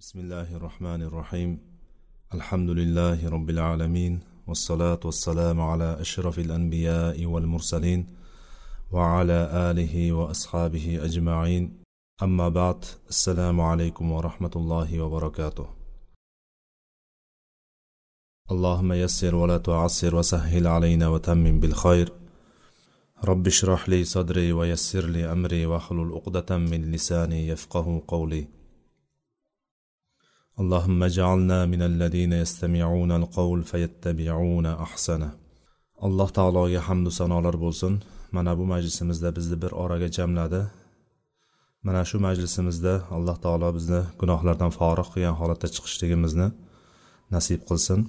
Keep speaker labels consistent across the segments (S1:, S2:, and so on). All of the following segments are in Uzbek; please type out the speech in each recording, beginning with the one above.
S1: بسم الله الرحمن الرحيم الحمد لله رب العالمين والصلاة والسلام على أشرف الأنبياء والمرسلين وعلى آله وأصحابه أجمعين أما بعد السلام عليكم ورحمة الله وبركاته اللهم يسر ولا تعسر وسهل علينا وتمم بالخير رب اشرح لي صدري ويسر لي أمري واحلل عقدة من لساني يفقه قولي اللهم اجعلنا من الذين يستمعون القول فيتبعون أحسنه alloh taologa hamdu sanolar bo'lsin mana bu majlisimizda bizni bir oraga jamladi mana shu majlisimizda alloh taolo bizni gunohlardan forig' qilgan holatda chiqishligimizni nasib qilsin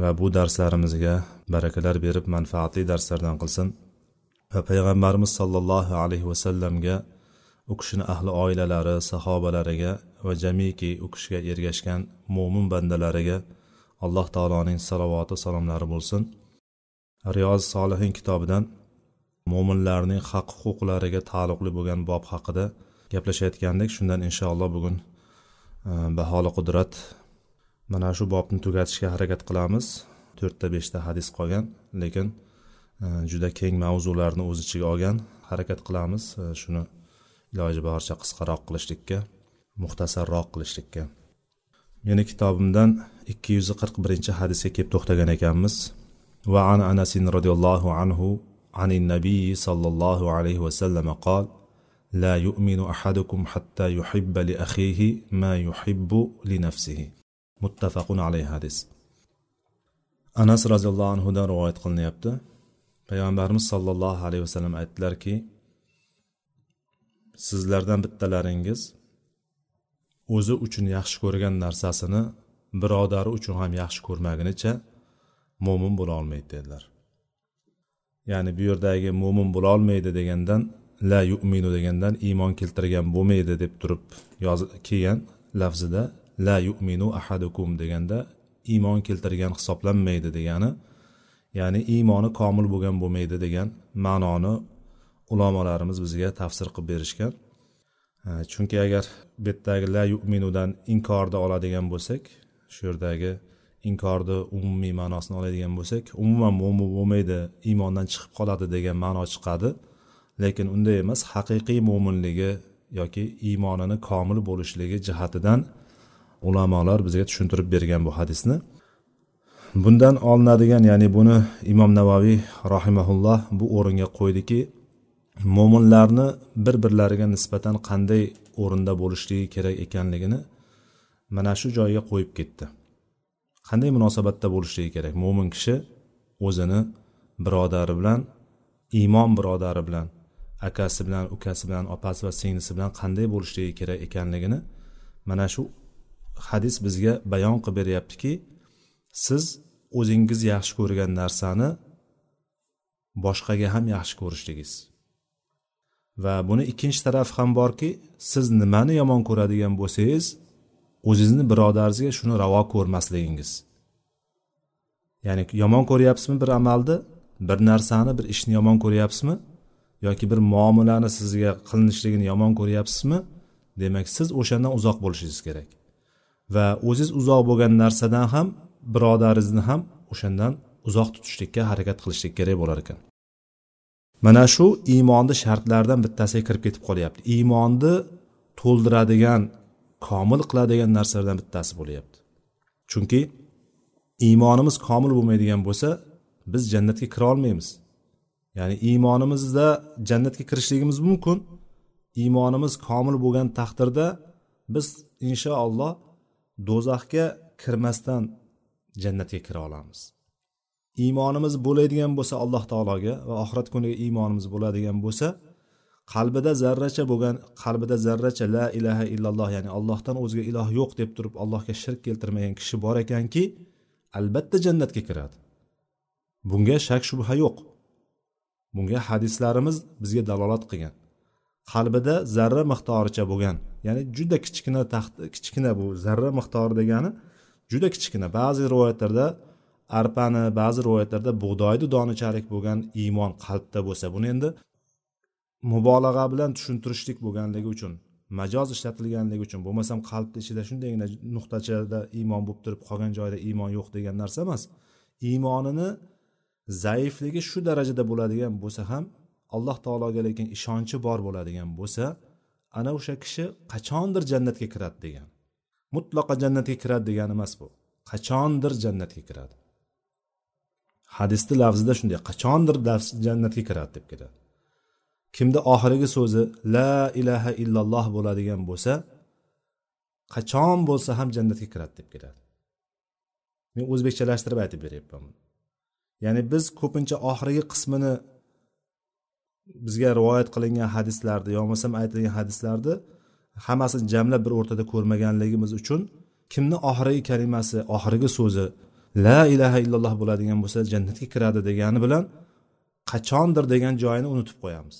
S1: va bu darslarimizga barakalar berib manfaatli darslardan qilsin va payg'ambarimiz sollallohu alayhi vasallamga u kishini ahli oilalari sahobalariga va jamiki u kishiga ergashgan mo'min bandalariga alloh taoloning salovati salomlari bo'lsin. Riyoz solihin kitobidan mo'minlarning haq huquqlariga taalluqli bo'lgan bob haqida gaplashayotgandik shundan inshaalloh bugun e, baholi qudrat mana shu bobni tugatishga harakat qilamiz. To'rtta beshta hadis qolgan lekin e, juda keng mavzularni o'z ichiga olgan harakat qilamiz. E, shuni iloji boricha qisqaroq qilishlikka muxtasarroq qilishlikka meni kitobimdan ikki yuz qirq birinchi hadisga kelib to'xtagan ekanmiz va an anasin roziyallohu anhu عن النبي صلى الله عليه وسلم قال لا يؤمن أحدكم حتى يحب لأخيه ما يحب لنفسه متفق عليه hadis anas roziyallohu anhudan rivoyat qilinyapti payg'ambarimiz sollallohu alayhi vasallam aytdilarki sizlardan bittalaringiz o'zi uchun yaxshi ko'rgan narsasini birodari uchun ham yaxshi ko'rmagunicha mo'min bo'la olmaydi dedilar. Ya'ni bu yerdagi mo'min bo'la olmaydi degandan la yu'minu degandan iymon keltirgan bo'lmaydi deb turib yozib kelgan lafzida la yu'minu ahadukum deganda iymon keltirgan hisoblanmaydi degani ya'ni iymoni komil bo'lgan bo'lmaydi degan ma'noni ulamolarimiz bizga tafsir qilib berishgan. Chunki agar bu yerdagi la yu'minudan inkorni oladigan bo'lsak shu yerdagi inkorni umumiy ma'nosini oladigan bo'lsak umuman mo'min bo'lmaydi iymondan chiqib qoladi degan ma'no chiqadi. Lekin unday emas haqiqiy mo'minligi yoki iymonini komil bo'lishligi jihatidan ulamolar bizga tushuntirib bergan bu hadisni. Bundan olinadigan ya'ni buni imom navaviy rahimaulloh bu o'ringa qo'ydiki mo'minlarni bir birlariga nisbatan qanday o'rinda bo'lishligi kerak ekanligini mana shu joyga qo'yib ketdi. Qanday munosabatda bo'lishligi kerak? Mo'min kishi o'zini birodari bilan iymon birodari bilan akasi bilan ukasi bilan opasi va singlisi bilan qanday bo'lishligi kerak ekanligini mana shu hadis bizga bayon qilib beryaptiki siz o'zingiz yaxshi ko'rgan narsani boshqaga ham yaxshi ko'rishligingiz. Va buni ikkinchi tarafi ham borki siz nimani yomon ko'radigan bo'lsangiz o'zingizni birodaringizga shuni ravo ko'rmasligingiz. Ya'ni yomon ko'ryapsizmi bir amalni bir narsani bir ishni yomon ko'ryapsizmi? Yoki bir muomalani sizga qilinishligini yomon ko'ryapsizmi? Demak siz o'shandan uzoq bo'lishingiz kerak. Va o'ziz uzoq bo'lgan narsadan ham birodaringizni ham o'shandan uzoq tutishlikka harakat qilishlik kerak bo'lar ekan. Mana shu iymonni shartlaridan bittasiga kirib ketib qolyapti. Iymonni to'ldiradigan komil qiladigan narsalardan bittasi bo'lyapti. Chunki iymonimiz komil bo'lmaydigan bo'lsa biz jannatga kira olmaymiz. Ya'ni iymonimizda jannatga kirishligimiz mumkin. Iymonimiz komil bo'lgan taqdirda biz inshaalloh do'zaxga kirmasdan jannatga kira olamiz. Iymonimiz bo'ladigan bo'lsa alloh taologa va oxirat kuniga iymonimiz bo'ladigan bo'lsa qalbida zarracha bo'lgan qalbida zarracha la ilaha illalloh ya'ni allohdan o'zga iloh yo'q deb turib allohga shirk keltirmagan kishi bor ekanki albatta jannatga kiradi. Bunga shak shubha yo'q. Bunga hadislarimiz bizga dalolat qilgan. Qalbida zarra miqdoricha bo'lgan ya'ni juda kichkina taxt kichkina bu zarra miqdori degani juda kichkina. Ba'zi rivoyatlarda arpani ba'zi rivoyatlarda bug'doyni donichalik bo'lgan iymon qalbda bo'lsa buni endi mubolag'a bilan tushuntirishlik bo'lganligi uchun majoz ishlatilganligi uchun bo'lmasam qalbni ichida shundaygina nuqtachada iymon bo'lib turib qolgan joyda iymon yo'q degan narsa emas. Iymonini zaifligi shu darajada bo'ladigan bo'lsa ham alloh taologa lekin ishonchi bor bo'ladigan bo'lsa ana o'sha kishi qachondir jannatga kiradi degan mutlaqo jannatga kiradi degani emas bu. Qachondir jannatga kiradi. Hadisni lafzida shunday qachondir jannatga kiradi deb keladi kimni oxirgi so'zi la ilaha illalloh bo'ladigan bo'lsa qachon bo'lsa ham jannatga kiradi deb keladi men o'zbekchalashtirib aytib beryapman ya'ni biz ko'pincha oxirgi qismini bizga rivoyat qilingan hadislarni yo bo'lmasam aytilgan hadislarni hammasini jamlab bir o'rtada ko'rmaganligimiz uchun kimni oxirgi kalimasi oxirgi so'zi la ilaha illalloh bo'ladigan bo'lsa jannatga kiradi degani bilan qachondir degan joyini unutib qo'yamiz.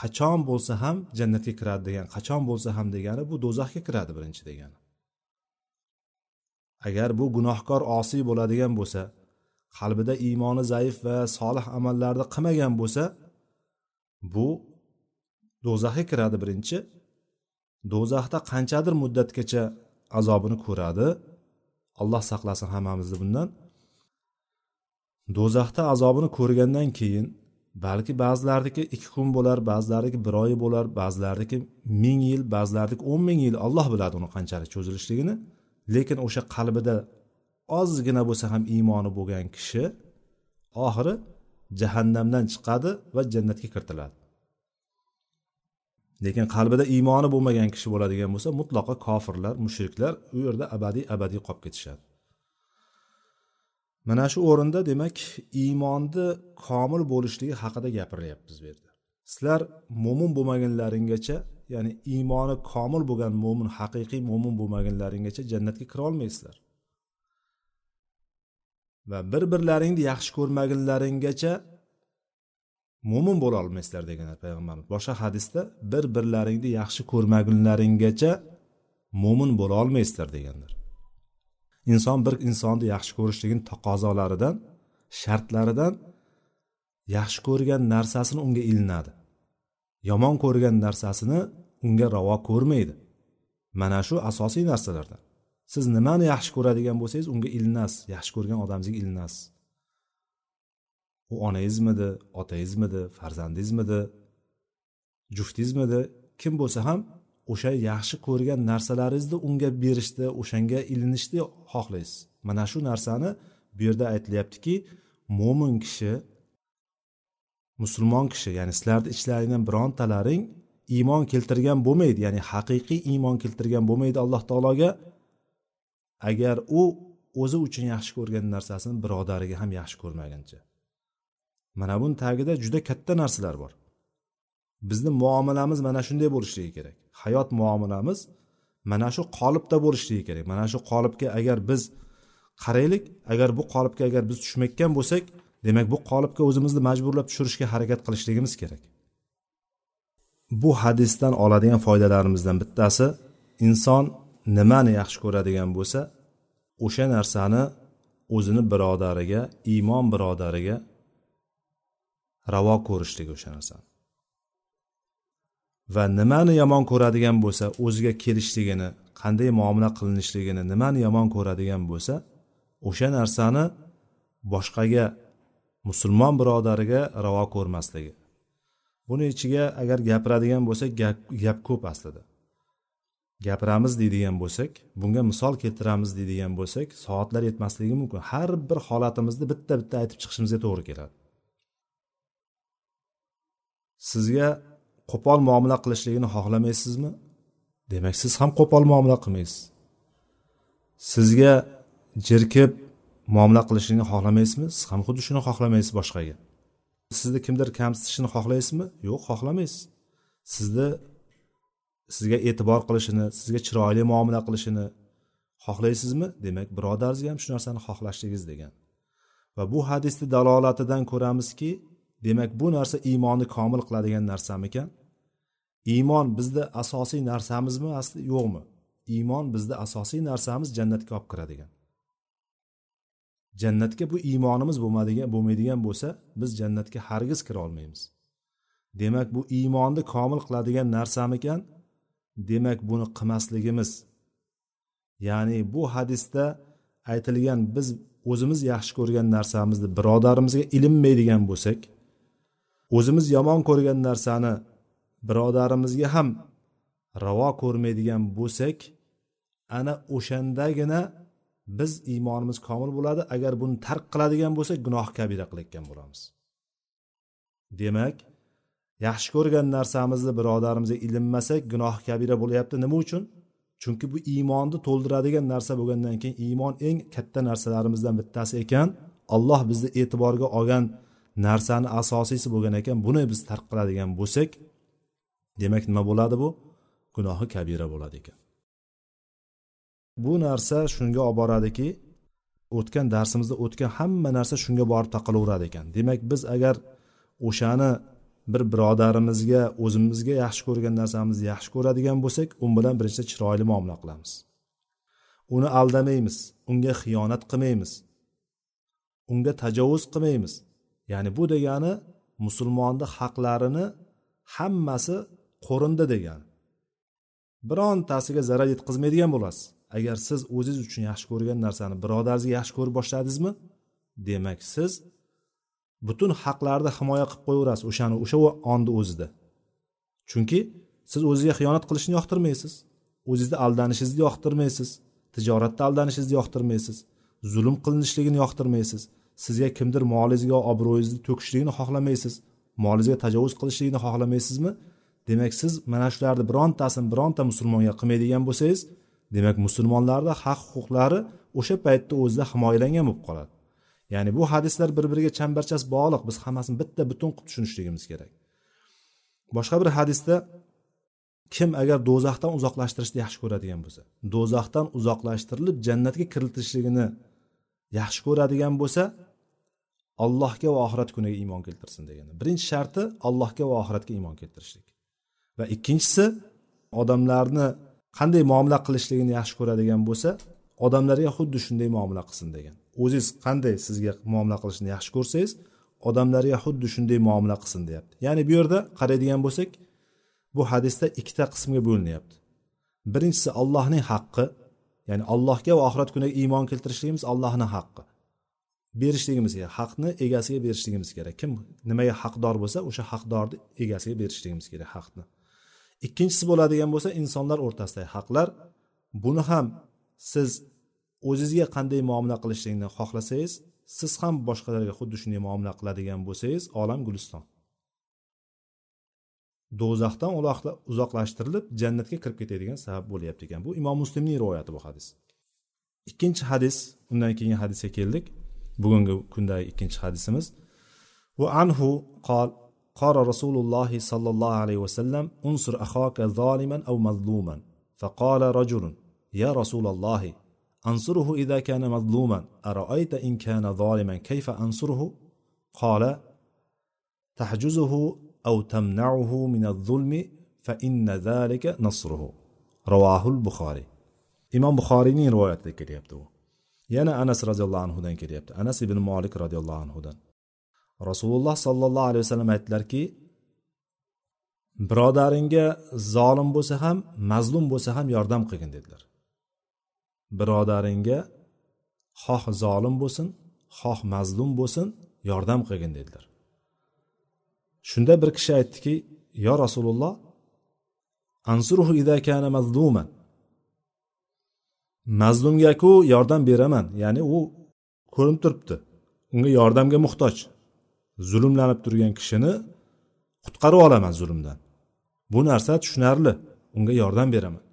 S1: Qachon bo'lsa ham jannatga kiradi degan qachon bo'lsa ham degani bu do'zaxga kiradi birinchi degani. Agar bu gunohkor osiy bo'ladigan bo'lsa qalbida iymoni zaif va solih amallarni qilmagan bo'lsa bu do'zaxga kiradi birinchi. Do'zaxda qanchadir muddatgacha azobini ko'radi. Alloh saqlasin hammamizni bundan. Do'zaxda azobini ko'rgandan keyin balki ba'zilarniki ikki kun bo'lar ba'zilarniki bir oy bo'lar ba'zilarniki ming yil ba'zilarniki o'n ming yil alloh biladi uni qanchalik cho'zilishligini. Lekin o'sha qalbida ozgina bo'lsa ham iymoni bo'lgan kishi oxiri jahannamdan chiqadi va jannatga kiritiladi. Lekin qalbida iymoni bo'lmagan kishi bo'ladigan bo'lsa mutlaqo kofirlar mushriklar u yerda abadiy abadiy qolib ketishadi. Mana shu o'rinda demak iymonni komil bo'lishligi haqida gapirilyapmiz bu yerda. Sizlar mo'min bo'lmaganlaringgacha ya'ni iymoni komil bo'lgan mo'min haqiqiy mo'min bo'lmaganlaringgacha jannatga kira olmaysizlar. Va bir birlaringni yaxshi ko'rmagunlaringgacha mo'min bo'la olmaysizlar deganlar payg'ambarimiz. Boshqa hadisda bir birlaringni yaxshi ko'rmagunlaringgacha mo'min bo'la olmaysizlar deganlar inson bir insonni yaxshi ko'rishligini taqozolaridan shartlaridan yaxshi ko'rgan narsasini unga ilinadi. Yomon ko'rgan narsasini unga ravo ko'rmaydi. Mana shu asosiy narsalardan. Siz nimani yaxshi ko'radigan bo'lsangiz unga ilinasiz. Yaxshi ko'rgan odamingizga ilinasiz. U onangizmidi otangizmidi farzandingizmidi juftingizmidi kim bo'lsa ham o'sha yaxshi ko'rgan narsalaringizni unga berishni o'shanga ilinishni xohlaysiz. Mana shu narsani bu yerda aytilyaptiki mo'min kishi musulmon kishi ya'ni sizlarni ichlaringdan birontalaring iymon keltirgan bo'lmaydi ya'ni haqiqiy iymon keltirgan bo'lmaydi alloh taologa. Agar u o'zi uchun yaxshi ko'rgan narsasini birodariga ham yaxshi ko'rmaguncha. Mana buni tagida juda katta narsalar bor. Bizni muomalamiz mana shunday bo'lishligi kerak. Hayot muomalamiz mana shu qolipda bo'lishligi kerak. Mana shu qolipga agar biz qaraylik agar bu qolipga agar biz tushmayotgan bo'lsak demak bu qolipga o'zimizni majburlab tushirishga harakat qilishligimiz kerak. Bu hadisdan oladigan foydalarimizdan bittasi inson nimani yaxshi ko'radigan bo'lsa o'sha narsani o'zini birodariga iymon birodariga ravo ko'rishligi o'sha narsani va nimani yomon ko'radigan bo'lsa o'ziga kelishligini qanday muomala qilinishligini nimani yomon ko'radigan bo'lsa o'sha narsani boshqaga musulmon birodariga ravo ko'rmasligi. Buni ichiga agar gapiradigan bo'lsak gap, gap ko'p aslida. Gapiramiz deydigan bo'lsak bunga misol keltiramiz deydigan bo'lsak soatlar yetmasligi mumkin. Har bir holatimizni bitta bitta aytib chiqishimizga to'g'ri keladi. Sizga qo'pol muomala qilishligini xohlamaysizmi? Demak siz ham qo'pol muomala qilmaysiz. Sizga jirkib muomala qilishlikni xohlamaysizmi? Siz ham xuddi shuni xohlamaysiz boshqaga. Sizni kimdir kamsitishini xohlaysizmi? Yo'q xohlamaysiz. Sizni sizga e'tibor qilishini sizga chiroyli muomala qilishini xohlaysizmi? Demak birodaringiz ham shu narsani xohlashligingiz degan. Va bu hadisni dalolatidan ko'ramizki demak bu narsa iymonni komil qiladigan narsamikan iymon bizda asosiy narsamizmi asli yo'qmi? Iymon bizda asosiy narsamiz jannatga olib kiradigan. Jannatga bu iymonimiz bo'lmadigan bo'lmaydigan bo'lsa biz jannatga hargiz kira olmaymiz. Demak bu iymonni komil qiladigan narsamikan? Demak buni qilmasligimiz. Ya'ni bu hadisda aytilgan biz o'zimiz yaxshi ko'rgan narsamizni birodarimizga ilinmaydigan bo'lsak o'zimiz yomon ko'rgan narsani birodarimizga ham ravo ko'rmaydigan bo'lsak ana o'shandagina biz iymonimiz komil bo'ladi. Agar buni tark qiladigan bo'lsak gunoh kabira qilayotgan bo'lamiz. Demak yaxshi ko'rgan narsamizni birodarimizga ilinmasak gunoh kabira bo'lyapti. Nima uchun? Chunki bu iymonni to'ldiradigan narsa bo'lgandan keyin iymon eng katta narsalarimizdan bittasi ekan. Alloh bizni e'tiborga olgan narsani asosiysi bo'lgan ekan buni biz tark qiladigan bo'lsak demak nima bo'ladi bu? Gunohi kabira bo'ladi ekan. Bu narsa shunga olib boradiki o'tgan darsimizda o'tgan hamma narsa shunga borib taqalaveradi ekan. Demak biz agar o'shani bir birodarimizga o'zimizga yaxshi ko'rgan narsamizni yaxshi ko'radigan bo'lsak u bilan birinchidan chiroyli muomala qilamiz. Uni aldamaymiz unga xiyonat qilmaymiz unga tajovuz qilmaymiz ya'ni bu degani musulmonni haqlarini hammasi qo'rinda degani. Birontasiga zarar yetkazmaydigan bo'lasiz. Agar siz o'zingiz uchun yaxshi ko'rgan narsani birodaringizga yaxshi ko'rib boshladingizmi demak siz butun haqlarni himoya qilib qo'yaverasiz o'shani o'sha onni o'zida. Chunki siz o'zizga xiyonat qilishni yoqtirmaysiz o'zizni aldanishingizni yoqtirmaysiz tijoratda aldanishingizni yoqtirmaysiz zulm qilinishligini yoqtirmaysiz. Sizga kimdir molingizga obro'yingizni to'kishligini xohlamaysiz molingizga tajovuz qilishligini xohlamaysizmi? Demak siz mana shularni birontasini bironta musulmonga qilmaydigan bo'lsangiz demak musulmonlarni haq huquqlari o'sha paytda o'zida himoyalangan bo'lib qoladi. Ya'ni bu hadislar bir biriga chambarchas bog'liq. Biz hammasini bitta butun qilib tushunishligimiz kerak. Boshqa bir hadisda kim agar do'zaxdan uzoqlashtirishni yaxshi ko'radigan bo'lsa do'zaxdan uzoqlashtirilib jannatga kiritilishligini yaxshi ko'radigan bo'lsa allohga va oxirat kuniga iymon keltirsin degani. Birinchi sharti allohga va oxiratga iymon keltirishlik. Va ikkinchisi odamlarni qanday muomala qilishligini yaxshi ko'radigan bo'lsa odamlarga xuddi shunday muomala qilsin degan. O'zingiz qanday sizga muomala qilishni yaxshi ko'rsangiz odamlarga xuddi shunday muomala qilsin deyapti. Ya'ni bu yerda qaraydigan bo'lsak bu hadisda ikkita qismga bo'linyapti. Birinchisi allohning haqqi ya'ni allohga va oxirat kuniga iymon keltirishligimiz allohni haqqi. Berishligimiz kerak. Haqni egasiga berishligimiz kerak. Kim nimaga haqdor bo'lsa o'sha haqdorni egasiga berishligimiz kerak haqni. Ikkinchisi bo'ladigan bo'lsa insonlar o'rtasidagi haqlar. Buni ham siz o'zizga qanday muomala qilishlikni xohlasangiz siz ham boshqalarga xuddi shunday muomala qiladigan bo'lsangiz olam guliston. Do'zaxdan uzoqlashtirilib jannatga kirib ketadigan sabab bo'lyapti ekan. Bu imom muslimning rivoyati bu hadis. Ikkinchi hadis undan keyingi hadisga keldik. Bugungi kundagi ikkinchi hadisimiz va anhu qol قال رسول الله صلى الله عليه وسلم انصر أخاك ظالما أو مظلوما. فقال رجل يا رسول الله أنصره إذا كان مظلوما. أرأيت إن كان ظالما كيف أنصره؟ قال تحجزه أو تمنعه من الظلم فإن ذلك نصره. رواه البخاري. imom buxoriyning rivoyatida kelyapti u yana anas roziyallohu anhudan kelyapti. Anas ibn molik roziyallohu anhudan. Rasululloh sollallohu alayhi vasallam aytdilarki birodaringga zolim bo'lsa ham mazlum bo'lsa ham yordam qilgin dedilar. Birodaringga xoh zolim bo'lsin xoh mazlum bo'lsin yordam qilgin dedilar. Shunda bir kishi aytdiki yo rasululloh ansuruhu ida kana mazluman. Mazlumgaku yordam beraman. Ya'ni u ko'rinib turibdi. Unga yordamga muhtoj. Zulmlanib turgan kishini qutqarib olaman zulmdan. Bu narsa tushunarli. Unga yordam beraman.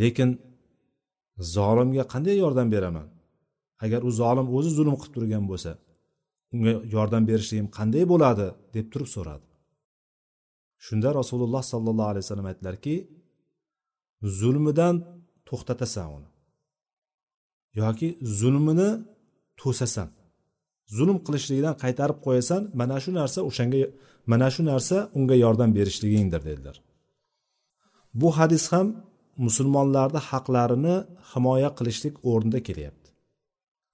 S1: Lekin zolimga qanday yordam beraman? Agar u zolim o'zi zulm qilib turgan bo'lsa unga yordam berishligim qanday bo'ladi? deb turib so'radi. Shunda rasululloh sollallohu alayhi vasallam aytdilarki zulmidan to'xtatasan uni. Yoki zulmini to'sasan. Zulm qilishligidan qaytarib qo'yasan mana shu narsa o'shanga mana shu narsa unga yordam berishligingdir dedilar. Bu hadis ham musulmonlarni haqlarini himoya qilishlik o'rnida kelyapti.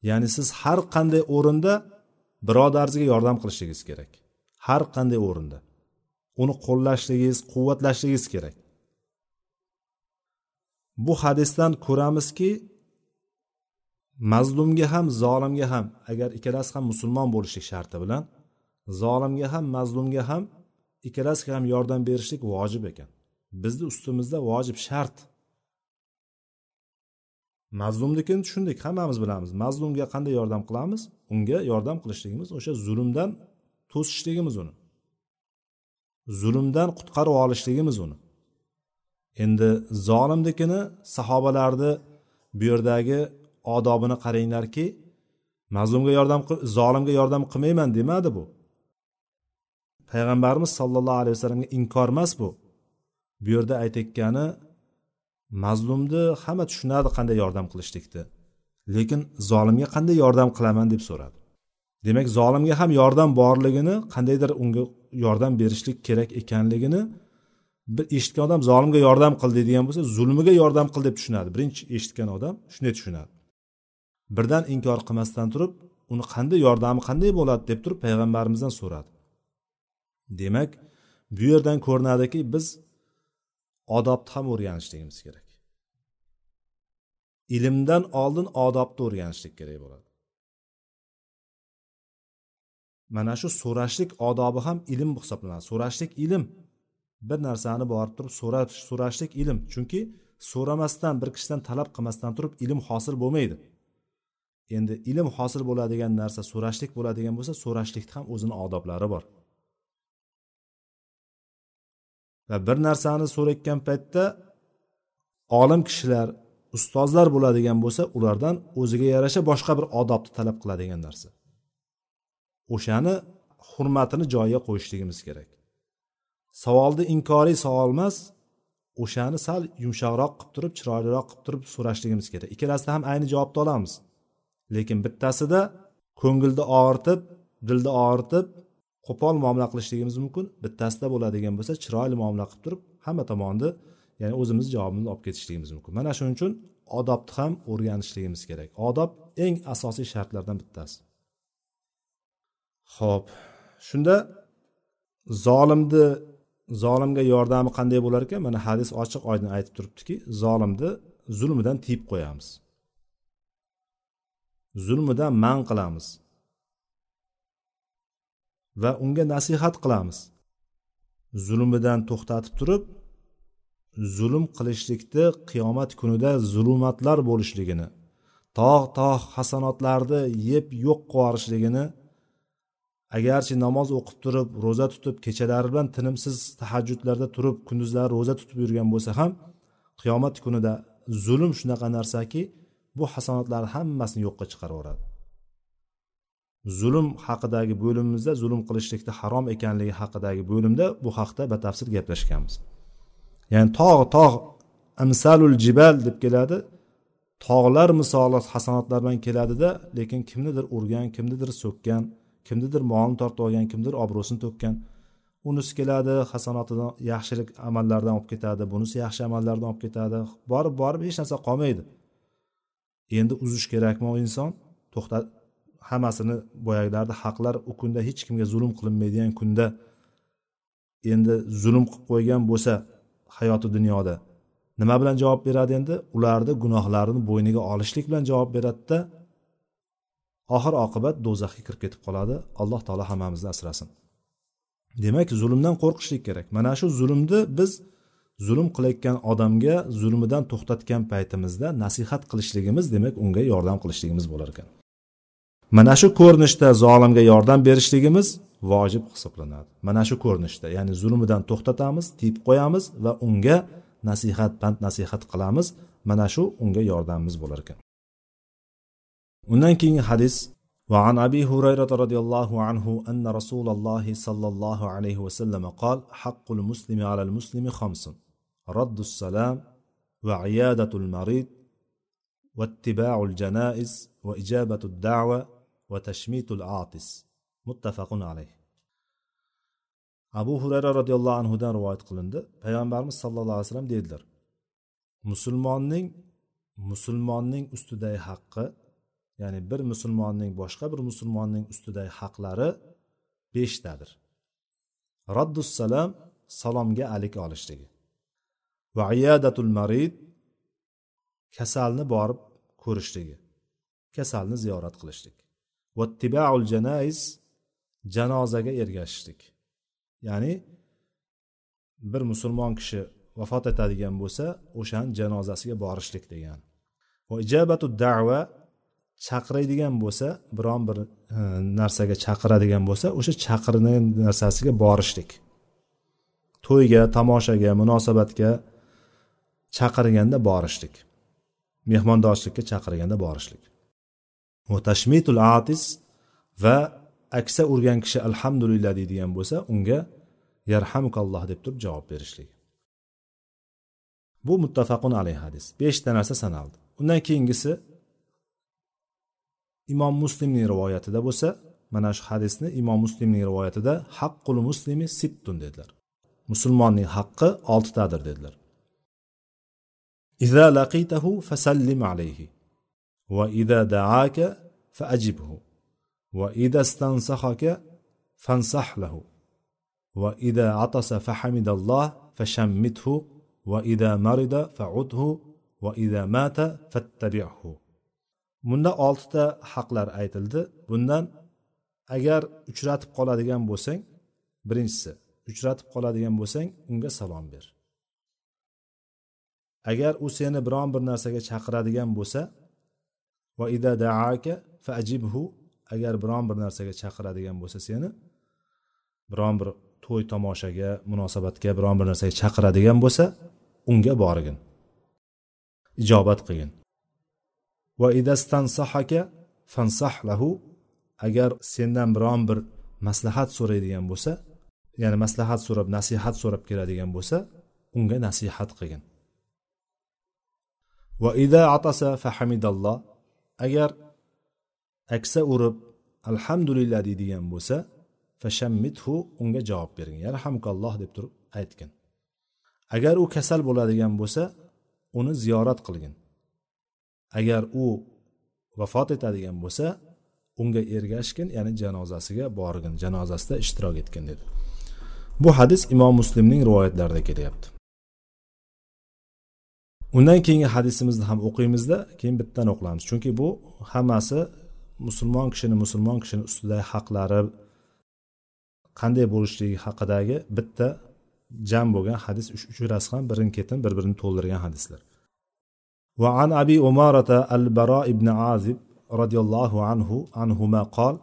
S1: Ya'ni siz har qanday o'rinda birodaringizga yordam qilishligingiz kerak. Har qanday o'rinda. Uni qo'llashligingiz quvvatlashligingiz kerak. Bu hadisdan ko'ramizki mazlumga ham zolimga ham agar ikkalasi ham musulmon bo'lishlik sharti bilan zolimga ham mazlumga ham ikkalasiga ham yordam berishlik vojib ekan. Bizni ustimizda vojib shart. Mazlumnikini tushundik hammamiz bilamiz. Mazlumga qanday yordam qilamiz? Unga yordam qilishligimiz o'sha zulmdan to'sishligimiz uni. Zulmdan qutqarib olishligimiz uni. Endi zolimnikini sahobalarni bu yerdagi odobini qaranglarki mazlumga yordam zolimga yordam qilmayman demadi bu. Payg'ambarimiz sollallohu alayhi vasallamga inkor emas bu. Bu yerda aytayotgani mazlumni hamma tushunadi qanday yordam qilishlikni lekin zolimga qanday yordam qilaman deb so'radi. Demak zolimga ham yordam borligini qandaydir unga yordam berishlik kerak ekanligini eshitgan odam zolimga yordam qil deydigan bo'lsa zulmiga yordam qil deb tushunadi. Birinchi eshitgan odam shunday tushunadi. Birdan inkor qilmasdan turib uni qanday yordami qanday bo'ladi deb turib payg'ambarimizdan so'radi. Demak bu yerdan ko'rinadiki biz odobni ham o'rganishligimiz kerak. Ilmdan oldin odobni o'rganishlik kerak bo'ladi. Mana shu so'rashlik odobi ham ilm hisoblanadi. So'rashlik ilm. Bir narsani borib turib so'rash so'rashlik ilm. Chunki so'ramasdan bir kishidan talab qilmasdan turib ilm hosil bo'lmaydi. Endi ilm hosil bo'ladigan narsa so'rashlik bo'ladigan bo'lsa so'rashlikni ham o'zini odoblari bor. Va bir narsani so'rayotgan paytda olim kishilar ustozlar bo'ladigan bo'lsa ulardan o'ziga yarasha boshqa bir odobni talab qiladigan narsa. O'shani hurmatini joyiga qo'yishligimiz kerak. Savolni inkoriy savol emas o'shani sal yumshoqroq qilib turib chiroyliroq qilib turib so'rashligimiz kerak. Ikkalasida ham ayni javobni olamiz. Lekin bittasida ko'ngilni og'ritib dilni og'ritib qo'pol muomala qilishligimiz mumkin. Bittasida bo'ladigan bo'lsa chiroyli muomala qilib turib hamma tomonni ya'ni o'zimizni javobimizni olib ketishligimiz mumkin. Mana shuning uchun odobni ham o'rganishligimiz kerak. Odob eng asosiy shartlardan bittasi. Ho'p shunda zolimni zolimga yordami qanday bo'lar ekan? Mana hadis ochiq oydin aytib turibdiki zolimni zulmidan tiyib qo'yamiz. Zulmidan man qilamiz. Va unga nasihat qilamiz. Zulmidan to'xtatib turib zulm qilishlikni qiyomat kunida zulumatlar bo'lishligini tog' tog' hasanotlarni yeb yo'q qilib yuborishligini agarchi namoz o'qib turib ro'za tutib kechalari bilan tinimsiz tahajjudlarda turib kunduzlari ro'za tutib yurgan bo'lsa ham qiyomat kunida zulm shunaqa narsaki bu hasanatlarni hammasini yo'qqa chiqarib yuboradi zulm haqidagi bo'limimizda zulm qilishlikni harom ekanligi haqidagi bo'limda bu haqda batafsil gaplashganmiz. Ya'ni tog' tog' amsalul jibal deb keladi. Tog'lar misoli hasanatlar bilan keladida lekin kimnidir urgan kimnidir so'kkan kimnidir molini tortib olgan kimdir obro'sini to'kkan. Unisi keladi hasanotidan yaxshilik amallardan olib ketadi bunisi yaxshi amallardan olib ketadi. Borib borib hech narsa qolmaydi. Endi uzish kerakmi u inson? To'xta hammasini boyagilarda haqlar u kunda hech kimga zulm qilinmaydigan kunda. Endi zulm qilib qo'ygan bo'lsa hayoti dunyoda nima bilan javob beradi endi? Ularni gunohlarini bo'yniga olishlik bilan javob beradida oxir oqibat do'zaxga kirib ketib qoladi. Alloh taolo hammamizni asrasin. Demak zulmdan qo'rqishlik kerak. Mana shu zulmni biz zulm qilayotgan odamga zulmidan to'xtatgan paytimizda nasihat qilishligimiz demak unga yordam qilishligimiz bo'lar ekan. Mana shu ko'rinishda zolimga yordam berishligimiz vojib hisoblanadi. Mana shu ko'rinishda ya'ni zulmidan to'xtatamiz tiyib qo'yamiz va unga nasihat pand nasihat qilamiz. Mana shu unga yordamimiz bo'lar ekan. Undan keyingi hadis وعن أبي هريرة رضي الله عنه أن رسول الله صلى الله عليه وسلم قال حق المسلم على المسلم خمس رد السلام وعيادة المريض واتباع الجنائز وإجابة الدعوة وتشميت العاطس متفق عليه abu hurayra roziyallohu anhudan rivoyat qilindi payg'ambarimiz sallallohu alayhi vasallam dedilar musulmonning musulmonning ustidagi haqqi ya'ni bir musulmonning boshqa bir musulmonning ustidagi haqlari beshtadir. Raddussalom salomga alik olishligi. Va iyadatul marid kasalni borib ko'rishligi. Kasalni ziyorat qilishlik. Va tibaul janaiz janozaga ergashishlik. Ya'ni bir musulmon kishi vafot etadigan bo'lsa o'shani janozasiga borishlik degan. Va ijabatu da'va chaqiradigan bo'lsa biron bir e, narsaga chaqiradigan bo'lsa o'sha chaqirgan narsasiga borishlik. To'yga tomoshaga munosabatga chaqirganda borishlik. Mehmondorchilikka chaqirganda borishlik. Tashmitul atis va aksa urgan kishi alhamdulillah deydigan bo'lsa unga yarhamukalloh deb turib javob berishlik. Bu muttafaqun alayhi hadis. Beshta narsa sanaldi. Undan keyingisi imom muslimning rivoyatida bo'lsa mana shu hadisni imom muslimning rivoyatida haqqul muslimi sittun dedilar musulmonning haqqi oltitadir dedilar إذا لقيته فسلم عليه وإذا دعاك فأجبه وإذا استنصحك فانصح له وإذا عطس فحمد الله فشمته وإذا مرض فعده وإذا مات فاتبعه bunda oltita haqlar aytildi. Bundan agar uchratib qoladigan bo'lsang birinchisi uchratib qoladigan bo'lsang unga salom ber. Agar u seni biron bir narsaga chaqiradigan bo'lsa va ida daaka fa ajibhu agar biron bir narsaga chaqiradigan bo'lsa seni biron bir to'y tomoshaga munosabatga biron bir narsaga chaqiradigan bo'lsa unga borgin. Ijobat qilgin. Va idastansahaka fansah agar sendan biron bir maslahat so'raydigan bo'lsa ya'ni maslahat so'rab nasihat so'rab keladigan bo'lsa unga nasihat qilgin. Va ida atasa fahamidalloh agar aksa urib alhamdulillah deydigan bo'lsa fashammithu unga javob bering yarhamkalloh deb turib aytgin. Agar u kasal bo'ladigan bo'lsa uni ziyorat qilgin. Agar u vafot etadigan bo'lsa unga ergashgin ya'ni janozasiga borgin janozasida ishtirok etgin dedi. Bu hadis imom muslimning rivoyatlarida kelyapti. Undan keyingi hadisimizni ham o'qiymizda keyin bittani o'qilamiz. Chunki bu hammasi musulmon kishini musulmon kishini ustidagi haqlari qanday bo'lishligi haqidagi bitta jam bo'lgan hadis uchalasi ham birin ketin bir birini to'ldirgan hadislar. وعن أبي أمارة البراء بن عازب رضي الله عنه عنهما قال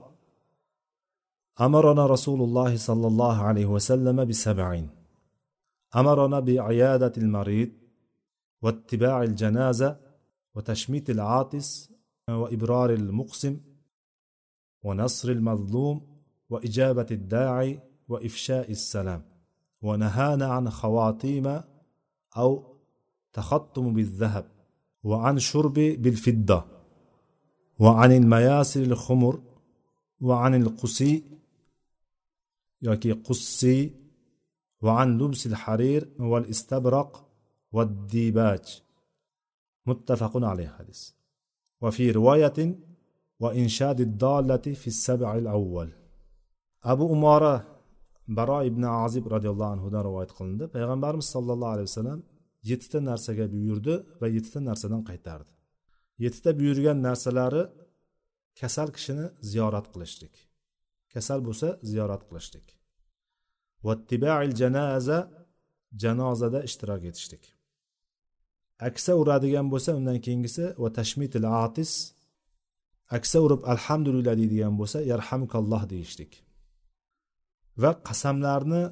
S1: أمرنا رسول الله صلى الله عليه وسلم بسبعين. أمرنا بعيادة المريض واتباع الجنازة وتشميت العاطس وإبرار المقسم ونصر المظلوم وإجابة الداعي وإفشاء السلام. ونهانا عن خواتيم أو تخطم بالذهب. وعن شرب بالفضة وعن المياسر الخمر وعن القسي يكي قسي وعن لبس الحرير والاستبرق والديباج. متفق عليه حديث. وفي رواية وإنشاد الضالة في السبع الأول. أبو أمارة baro ibn azib roziyallohu anhudan rivoyat qilindi payg'ambarimiz sollallohu alayhi vasallam yettita narsaga buyurdi va yettita narsadan qaytardi. Yettita buyurgan narsalari kasal kishini ziyorat qilishlik. Kasal bo'lsa ziyorat qilishlik. Vattibail janaza janozada ishtirok etishlik. Aksa uradigan bo'lsa undan keyingisi va tashmitil atis aksa urib alhamdulillah deydigan bo'lsa yarhamukalloh deyishlik. Va qasamlarni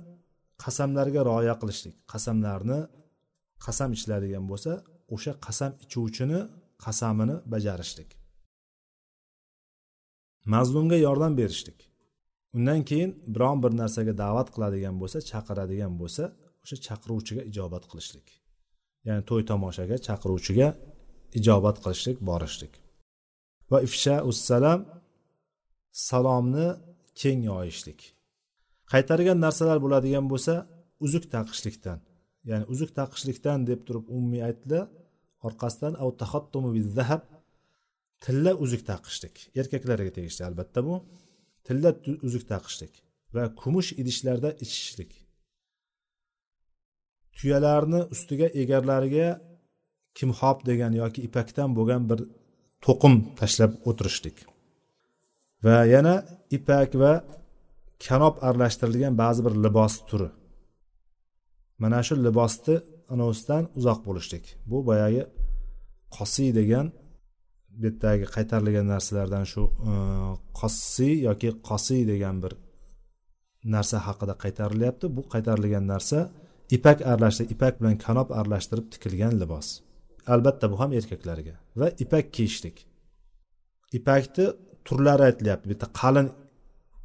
S1: qasamlarga rioya qilishlik. Qasamlarni qasam ichiladigan bo'lsa o'sha qasam ichuvchini qasamini bajarishlik. Mazlumga yordam berishlik. Undan keyin biron bir narsaga da'vat qiladigan bo'lsa chaqiradigan bo'lsa o'sha chaqiruvchiga ijobat qilishlik. Ya'ni to'y tomoshaga chaqiruvchiga ijobat qilishlik borishlik. Va ifsha ussalam salomni keng yoyishlik. Qaytargan narsalar bo'ladigan bo'lsa uzuk taqishlikdan ya'ni uzuk taqishlikdan deb turib umumiy aytdilar orqasidan zahab. Tilla uzuk taqishlik. Erkaklarga tegishli albatta bu. Tilla uzuk taqishlik va kumush idishlarda ichishlik. Tuyalarni ustiga egarlariga kimxob degan yoki ipakdan bo'lgan bir to'qim tashlab o'tirishlik. Va yana ipak va kanob aralashtirilgan ba'zi bir libos turi. Mana shu libosni anavisidan uzoq bo'lishlik. Bu boyagi qosiy degan bu yerdagi qaytarilgan narsalardan shu e, qossiy yoki qosiy degan bir narsa haqida qaytarilyapti. Bu qaytarilgan narsa ipak aralashtirib ipak bilan kanob aralashtirib tikilgan libos. Albatta bu ham erkaklarga va ipak kiyishlik. Ipakni turlari aytilyapti. Bitta qalin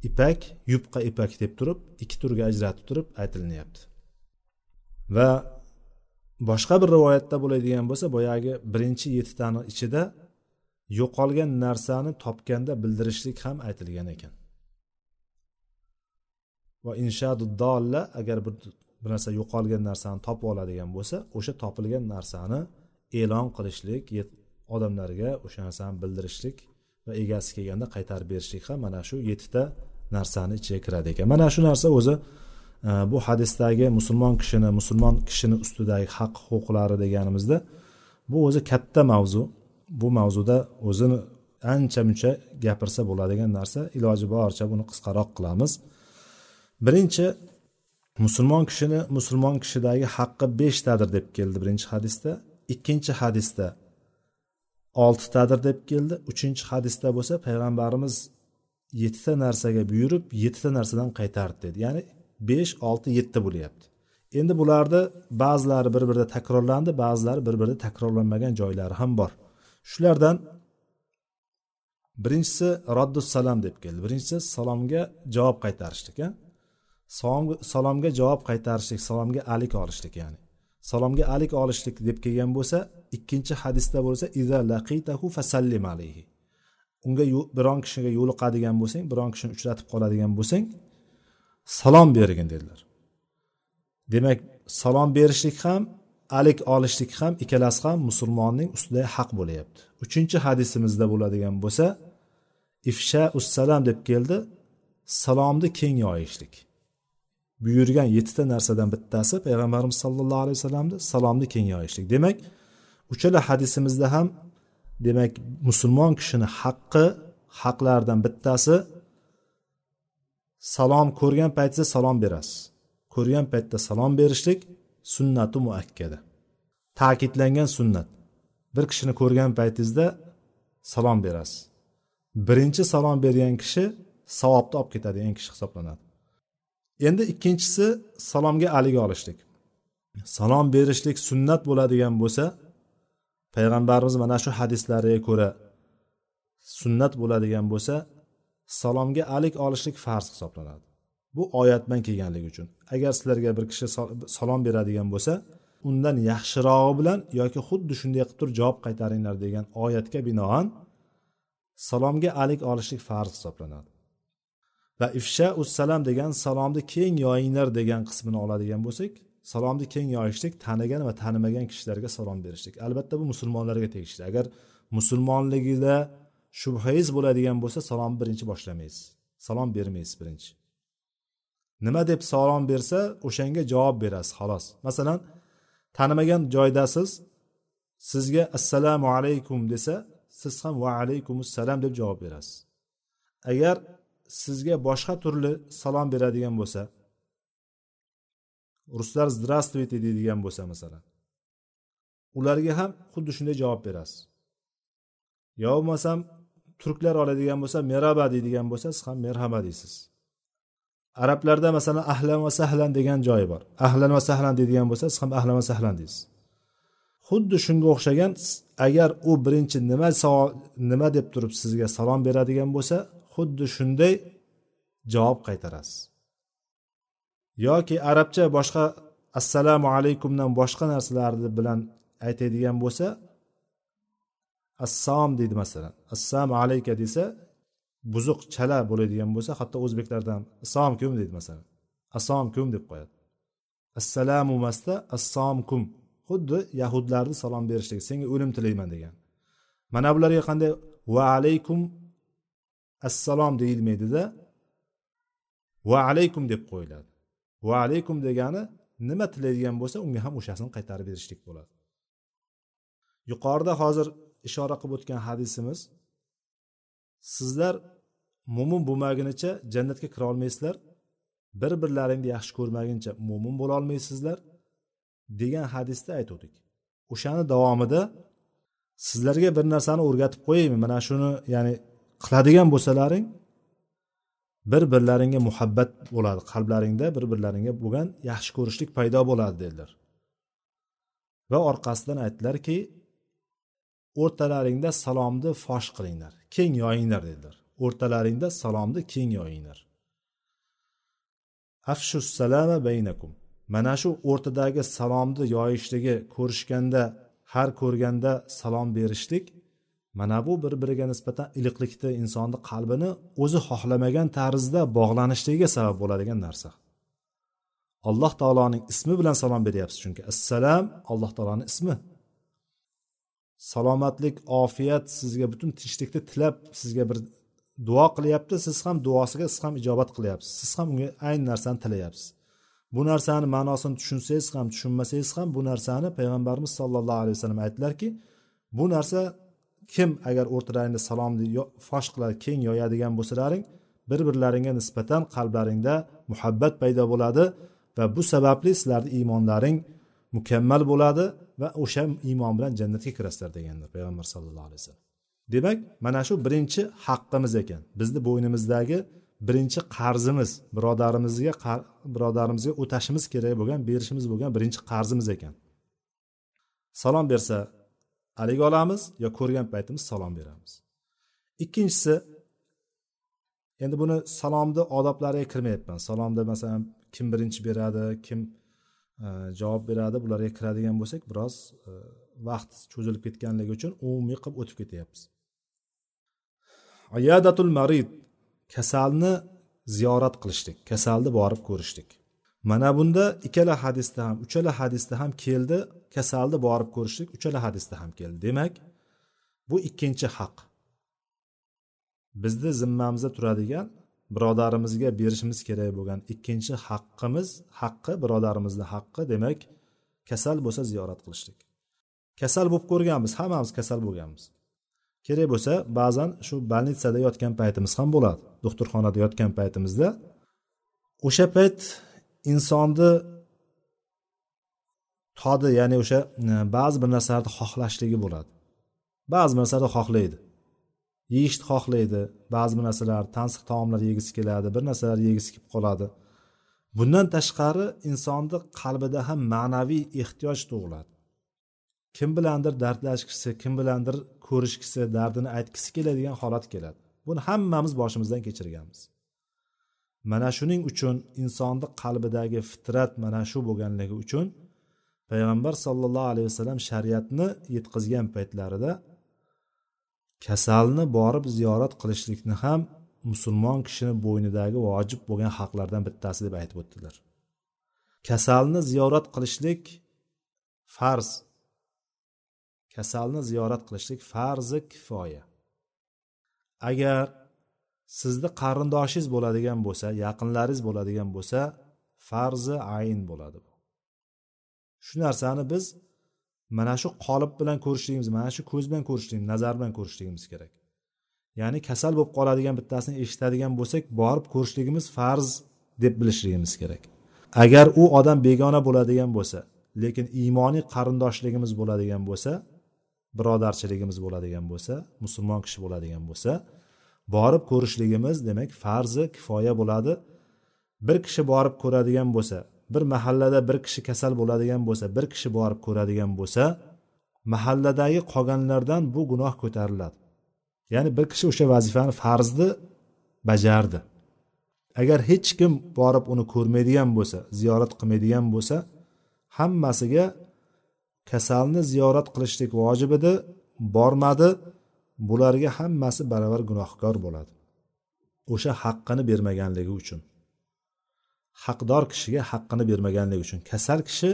S1: ipak yupqa ipak deb turib ikki turga ajratib turib aytilinyapti. Va boshqa bir rivoyatda bo'ladigan bo'lsa boyagi birinchi yettitani ichida yo'qolgan narsani topganda bildirishlik ham aytilgan ekan. Va inshadu dolla agar bir bir narsa yo'qolgan narsani topib oladigan bo'lsa o'sha topilgan narsani e'lon qilishlik odamlarga o'sha narsani bildirishlik va egasi kelganda qaytarib berishlik ham mana shu yettita narsani ichiga kiradi ekan. Mana shu narsa o'zi bu hadisdagi musulmon kishini musulmon kishini ustidagi haq huquqlari deganimizda bu o'zi katta mavzu. Bu mavzuda o'zini ancha muncha gapirsa bo'ladigan narsa. Iloji boricha buni qisqaroq qilamiz. Birinchi musulmon kishini musulmon kishidagi haqqi beshtadir deb keldi birinchi hadisda. Ikkinchi hadisda oltitadir deb keldi. Uchinchi hadisda bo'lsa payg'ambarimiz yettita narsaga buyurib yettita narsadan qaytardi dedi. Ya'ni besh olti yetti bo'lyapti. Endi bularni ba'zilari bir birida takrorlandi ba'zilari bir birida takrorlanmagan joylari ham bor. Shulardan birinchisi roddus salom deb keldi. Birinchisi salomga javob qaytarishlik a salomga javob qaytarishlik salomga alik olishlik ya'ni. Salomga alik olishlik deb kelgan bo'lsa ikkinchi hadisda bo'lsa iza laqitahu fasallim alayhi. Unga biron kishiga yo'liqadigan bo'lsang biron kishini uchratib qoladigan bo'lsang salom bergin dedilar. Demak salom berishlik ham alik olishlik ham ikkalasi ham musulmonning ustida haq bo'lyapti. Uchinchi hadisimizda bo'ladigan bo'lsa ifsha ussalam deb keldi. Salomni keng yoyishlik. Buyurgan yettita narsadan bittasi payg'ambarimiz sollallohu alayhi vasallamni salomni keng yoyishlik. Demak uchala hadisimizda ham demak musulmon kishini haqqi haqlaridan bittasi salom ko'rgan paytda salom berasiz. Ko'rgan paytda salom berishlik sunnati muakkada. Ta'kidlangan sunnat. Bir kishini ko'rgan paytingizda salom berasiz. Birinchi salom bergan kishi savobni olib ketadigan kishi hisoblanadi. Endi ikkinchisi salomga aliga olishlik. Salom berishlik sunnat bo'ladigan bo'lsa payg'ambarimiz mana shu hadislariga ko'ra sunnat bo'ladigan bo'lsa salomga alik olishlik farz hisoblanadi. Bu oyatdan kelganligi uchun. Agar sizlarga bir kishi salom beradigan bo'lsa undan yaxshirog'i bilan yoki xuddi shunday qilib turib javob qaytaringlar degan oyatga binoan salomga alik olishlik farz hisoblanadi. Va ifsha ussalam degan salomni keng yoyinglar degan qismini oladigan bo'lsak salomni keng yoyishlik tanigan va tanimagan kishilarga salom berishlik. Albatta bu musulmonlarga tegishli. Agar musulmonligida shubhangiz bo'ladigan bo'lsa salomni birinchi boshlamaysiz. Salom bermaysiz birinchi. Nima deb salom bersa o'shanga javob berasiz xolos. Masalan tanimagan joydasiz sizga assalomu alaykum desa siz ham va alaykumussalom deb javob berasiz. Agar sizga boshqa turli salom beradigan bo'lsa ruslar здравствуйте deydigan bo'lsa masalan ularga ham xuddi shunday javob berasiz. Yo bo'lmasam turklar oladigan bo'lsa meraba deydigan bo'lsa siz ham merhaba deysiz. Arablarda masalan ahlan va sahlan degan joyi bor. Ahlan va sahlan deydigan bo'lsa siz ham ahlan va sahlan deysiz. Xuddi shunga o'xshagan agar u birinchi nima nima deb turib sizga salom beradigan bo'lsa xuddi shunday javob qaytarasiz. Yoki arabcha boshqa assalomu alaykumdan boshqa narsalarni bilan aytadigan bo'lsa assalom deydi masalan. Assalomu alayka desa buzuq chala bo'ladigan bo'lsa hatto o'zbeklarda ham deydi masalan. Assalomu deb qo'yadi. Assalomu masda assalomu xuddi yahudlarni salom berishlik senga o'lim tilayman degan. Mana bularga qanday va alaykum assalom deyilmaydida va alaykum deb qo'yiladi. Va alaykum degani nima tilaydigan bo'lsa unga ham o'shasini qaytarib berishlik bo'ladi. Yuqorida hozir ishora qilib o'tgan hadisimiz sizlar mo'min bo'lmagunicha jannatga kira olmaysizlar bir birlaringni yaxshi ko'rmaguncha mo'min bo'lolmaysizlar degan hadisda aytuvdik o'shani davomida sizlarga bir narsani o'rgatib qo'yaymi? Mana shuni ya'ni qiladigan bo'lsalaring bir birlaringga muhabbat bo'ladi qalblaringda bir birlaringga bo'lgan yaxshi ko'rishlik paydo bo'ladi dedilar. Va orqasidan aytdilarki o'rtalaringda salomni fosh qilinglar keng yoyinglar dedilar. O'rtalaringda salomni keng yoyinglar. Afshu salama baynakum. Mana shu o'rtadagi salomni yoyishligi ko'rishganda har ko'rganda salom berishlik mana bu bir biriga nisbatan iliqlikni insonni qalbini o'zi xohlamagan tarzda bog'lanishligiga sabab bo'ladigan narsa. Alloh taoloning ismi bilan salom beryapsiz chunki. Assalom alloh taoloni ismi. Salomatlik ofiyat sizga butun tinchlikni tilab sizga bir duo qilyapti. Siz ham duosiga siz ham ijobat qilyapsiz. Siz ham unga ayni narsani tilayapsiz. Bu narsani ma'nosini tushunsangiz ham tushunmasangiz ham bu narsani payg'ambarimiz sollallohu alayhi vasallam aytdilarki bu narsa kim agar o'rtalaringda salomni fosh qiladi keng yoyadigan bo'lsalaring bir birlaringga nisbatan qalblaringda muhabbat paydo bo'ladi va bu sababli sizlarni iymonlaring mukammal bo'ladi va o'sha iymon bilan jannatga kirasizlar deganlar payg'ambar sallallohu alayhi vasallam. Demak mana shu birinchi haqqimiz ekan. Bizni bo'ynimizdagi birinchi qarzimiz birodarimizga birodarimizga o'tashimiz kerak bo'lgan berishimiz bo'lgan birinchi qarzimiz ekan. Salom bersa haligi olamiz yo ko'rgan paytimiz salom beramiz? Ikkinchisi endi buni salomni odoblariga kirmayapman. Salomda masalan kim birinchi beradi kim javob beradi. Bularga kiradigan bo'lsak biroz e, vaqt cho'zilib ketganligi uchun umumiy qilib o'tib ketyapmiz. Ayadatul marid. Kasalni ziyorat qilishlik kasalni borib ko'rishlik. Mana bunda ikkala hadisda ham uchala hadisda ham keldi. Kasalni borib ko'rishlik uchala hadisda ham keldi. Demak bu ikkinchi haq. Bizni zimmamizda turadigan birodarimizga berishimiz kerak bo'lgan ikkinchi haqqimiz haqqi birodarimizni haqqi demak kasal bo'lsa ziyorat qilishlik. Kasal bo'lib ko'rganmiz hammamiz kasal bo'lganmiz. Kerak bo'lsa ba'zan shu больницада yotgan paytimiz ham bo'ladi doktorxonada yotgan paytimizda. O'sha payt insonni todi ya'ni o'sha e, ba'zi bir narsalarni xohlashligi bo'ladi. Ba'zi bir narsalarni xohlaydi. Yeyishni xohlaydi. Ba'zi bir narsalar tansiq taomlar yegisi keladi bir narsalar yegisi kelib qoladi. Bundan tashqari insonni qalbida ham ma'naviy ehtiyoj tug'iladi. Kim bilandir dardlashgisi kim bilandir ko'rishgisi dardini aytgisi keladigan holat keladi. Buni hammamiz boshimizdan kechirganmiz. Mana shuning uchun insonni qalbidagi fitrat mana shu bo'lganligi uchun payg'ambar sollallohu alayhi vasallam shariatni yetkazgan paytlarida kasalni borib ziyorat qilishlikni ham musulmon kishini bo'ynidagi vojib bo'lgan haqlardan bittasi deb aytib o'tdilar. Kasalni ziyorat qilishlik farz. Kasalni ziyorat qilishlik farzi kifoya. Agar sizni qarindoshingiz bo'ladigan bo'lsa yaqinlaringiz bo'ladigan bo'lsa farzi ayn bo'ladi bu. Shu narsani biz mana shu qolip bilan ko'rishligimiz mana shu ko'z bilan ko'rishligimiz nazar bilan ko'rishligimiz kerak. Ya'ni kasal bo'lib qoladigan bittasini eshitadigan bo'lsak borib ko'rishligimiz farz deb bilishligimiz kerak. Agar u odam begona bo'ladigan bo'lsa lekin iymoniy qarindoshligimiz bo'ladigan bo'lsa birodarchiligimiz bo'ladigan bo'lsa musulmon kishi bo'ladigan bo'lsa borib ko'rishligimiz demak farzi kifoya bo'ladi. Bir kishi borib ko'radigan bo'lsa bir mahallada bir kishi kasal bo'ladigan bo'lsa bir kishi borib ko'radigan bo'lsa mahalladagi qolganlardan bu gunoh ko'tariladi. Ya'ni bir kishi o'sha vazifani farzni bajardi. Agar hech kim borib uni ko'rmaydigan bo'lsa ziyorat qilmaydigan bo'lsa hammasiga kasalni ziyorat qilishlik vojib edi bormadi bularga hammasi baravar gunohkor bo'ladi. O'sha haqqini bermaganligi uchun. Haqdor kishiga haqqini bermaganligi uchun. Kasal kishi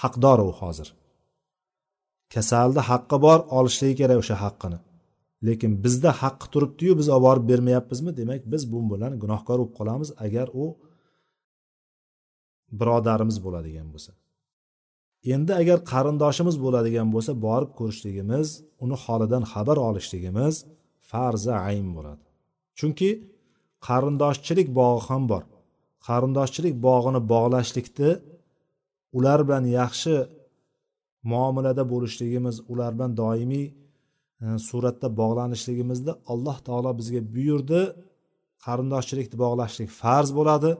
S1: haqdor u hozir. Kasalni haqqi bor olishligi kerak o'sha haqqini. Lekin bizda haqqi turibdiyu biz olib borib bermayapmizmi? Demak biz bu bilan gunohkor bo'lib qolamiz agar u birodarimiz bo'ladigan bo'lsa. Endi agar qarindoshimiz bo'ladigan bo'lsa borib ko'rishligimiz uni holidan xabar olishligimiz farzi ayn bo'ladi. Chunki qarindoshchilik bog'i ham bor. Qarindoshchilik bog'ini bog'lashlikni ular bilan yaxshi muomalada bo'lishligimiz ular bilan doimiy e, suratda bog'lanishligimizda alloh taolo bizga buyurdi qarindoshchilikni bog'lashlik farz bo'ladi.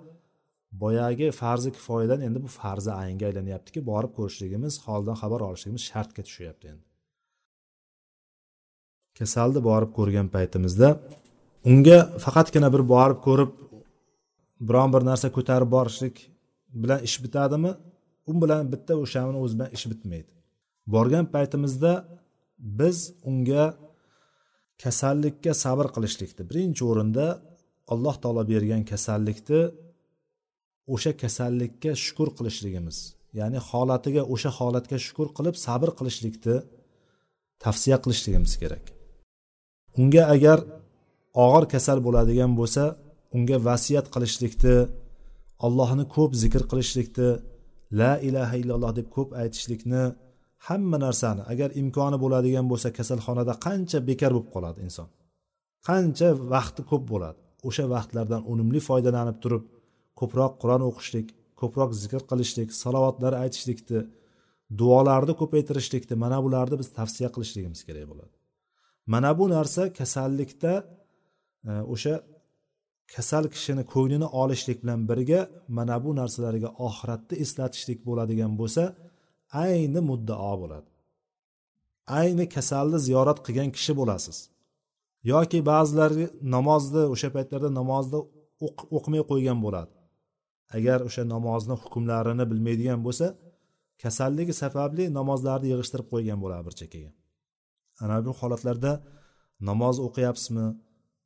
S1: Boyagi farzi kifoyadan endi bu farzi aynga aylanyaptiki borib ko'rishligimiz holidan xabar olishligimiz shartga tushyapti endi. Kasalni borib ko'rgan paytimizda unga faqatgina bir borib ko'rib biron bir narsa ko'tarib borishlik bilan ish bitadimi? U bilan bitta o'shani o'zi bilan ish bitmaydi. Borgan paytimizda biz unga kasallikka sabr qilishlikni birinchi o'rinda alloh taolo bergan kasallikni o'sha kasallikka shukur qilishligimiz ya'ni holatiga o'sha holatga shukur qilib sabr qilishlikni tavsiya qilishligimiz kerak. Unga agar og'ir kasal bo'ladigan bo'lsa unga vasiyat qilishlikni allohni ko'p zikr qilishlikni la ilaha illalloh deb ko'p aytishlikni hamma narsani agar imkoni bo'ladigan bo'lsa kasalxonada qancha bekor bo'lib qoladi inson. Qancha vaqti ko'p bo'ladi. O'sha vaqtlardan unumli foydalanib turib ko'proq qur'on o'qishlik ko'proq zikr qilishlik salovatlar aytishlikni duolarni ko'paytirishlikni mana bularni biz tavsiya qilishligimiz kerak bo'ladi. Mana bu narsa kasallikda e, o'sha kasal kishini ko'nglini olishlik bilan birga mana bu narsalarga oxiratni eslatishlik bo'ladigan bo'lsa ayni muddao bo'ladi. Ayni kasalni ziyorat qilgan kishi bo'lasiz. Yoki ba'zilar namozni o'sha paytlarda namozni o'qimay qo'ygan bo'ladi. Agar o'sha namozni hukmlarini bilmaydigan bo'lsa kasalligi sababli namozlarni yig'ishtirib qo'ygan bo'ladi bir chekkaga. Ana bu holatlarda namoz o'qiyapsizmi?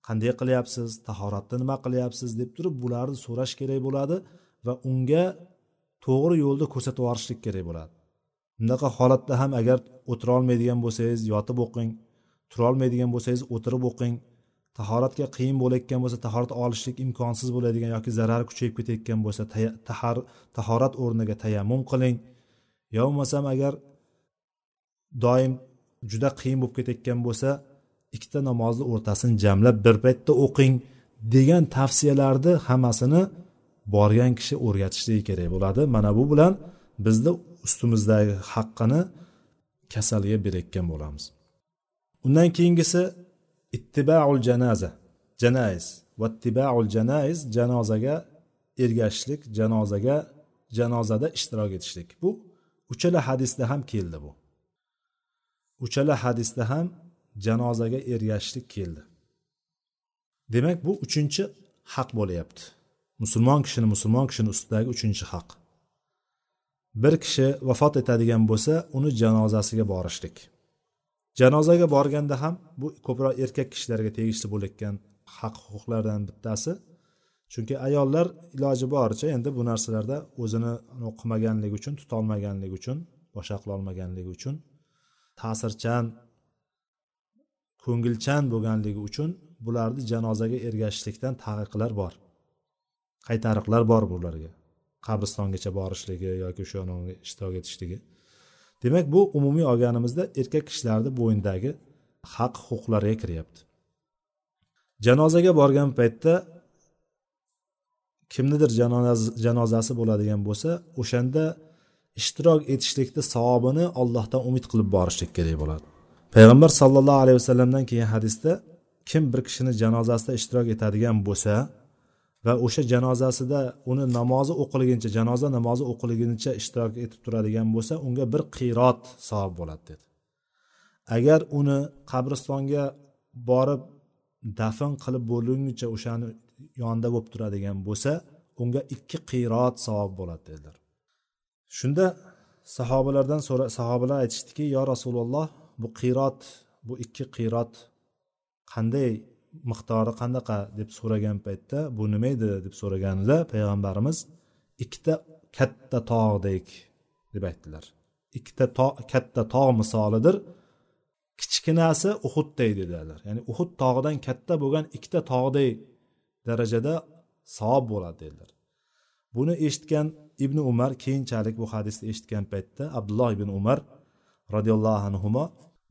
S1: Qanday qilyapsiz tahoratni nima qilyapsiz deb turib bularni so'rash kerak bo'ladi va unga to'g'ri yo'lda ko'rsatib yuborishlik kerak bo'ladi. Bunaqa holatda ham agar o'tirolmaydigan bo'lsangiz yotib o'qing turolmaydigan bo'lsangiz o'tirib o'qing. Tahoratga qiyin bo'layotgan bo'lsa tahorat olishlik imkonsiz bo'ladigan yoki zarari kuchayib ketayotgan bo'lsa tahorat o'rniga tayammum qiling. Yo bo'lmasam agar doim juda qiyin bo'lib ketayotgan bo'lsa ikkita namozni o'rtasini jamlab bir paytda o'qing degan tavsiyalarni hammasini borgan kishi o'rgatishligi kerak bo'ladi. Mana bu bilan bizni ustimizdagi haqqini kasalga berayotgan bo'lamiz. Undan keyingisi ittibaul janaza. Janaiz. Va ittibaul janaiz janozaga ergashishlik janozaga janozada ishtirok etishlik. Bu uchala hadisda ham keldi bu. Uchala hadisda ham janozaga ergashishlik keldi. Demak bu uchinchi haq bo'lyapti. Musulmon kishini musulmon kishini ustidagi uchinchi haq. Bir kishi vafot etadigan bo'lsa uni janozasiga borishlik. Janozaga borganda ham bu ko'proq erkak kishilarga tegishli bo'layotgan haq huquqlardan bittasi. Chunki ayollar iloji boricha endi bu narsalarda o'zini qilmaganligi uchun tutolmaganligi uchun boshqa qilolmaganligi uchun ta'sirchan ko'ngilchan bo'lganligi uchun bularni janozaga ergashishlikdan taqiqlar bor. Qaytariqlar bor bularga. Qabristongacha borishligi yoki o'sha ishtirok etishligi. Demak bu umumiy olganimizda erkak kishilarni bo'yindagi haq huquqlarga kiryapti. Janozaga borgan paytda kimnidir janozasi bo'ladigan bo'lsa o'shanda ishtirok etishlikni savobini allohdan umid qilib borishlik kerak bo'ladi. Payg'ambar sollallohu alayhi vasallamdan kelgan hadisda kim bir kishini janozasida ishtirok etadigan bo'lsa va o'sha janozasida uni namozi o'qilguncha janoza namozi o'qilgunicha ishtirok etib turadigan bo'lsa unga bir qirot savob bo'ladi dedi. Agar uni qabristonga borib dafn qilib bo'lguncha o'shani yonida bo'lib turadigan bo'lsa unga ikki qirot savob bo'ladi dedilar. Shunda sahobalardan so'ra sahobalar aytishdiki yo rasululloh bu qirot bu ikki qirot qanday miqdori qanaqa deb so'ragan paytda bu nima edi deb so'raganida payg'ambarimiz ikkita katta tog'dek deb aytdilar. Ikkita tog' katta tog' misolidir. Kichkinasi uhudday dedilar. Ya'ni uhud tog'idan katta bo'lgan ikkita tog'day darajada savob bo'ladi dedilar. Buni eshitgan ibn umar keyinchalik bu hadisni eshitgan paytda abdulloh ibn umar roziyallohu anhu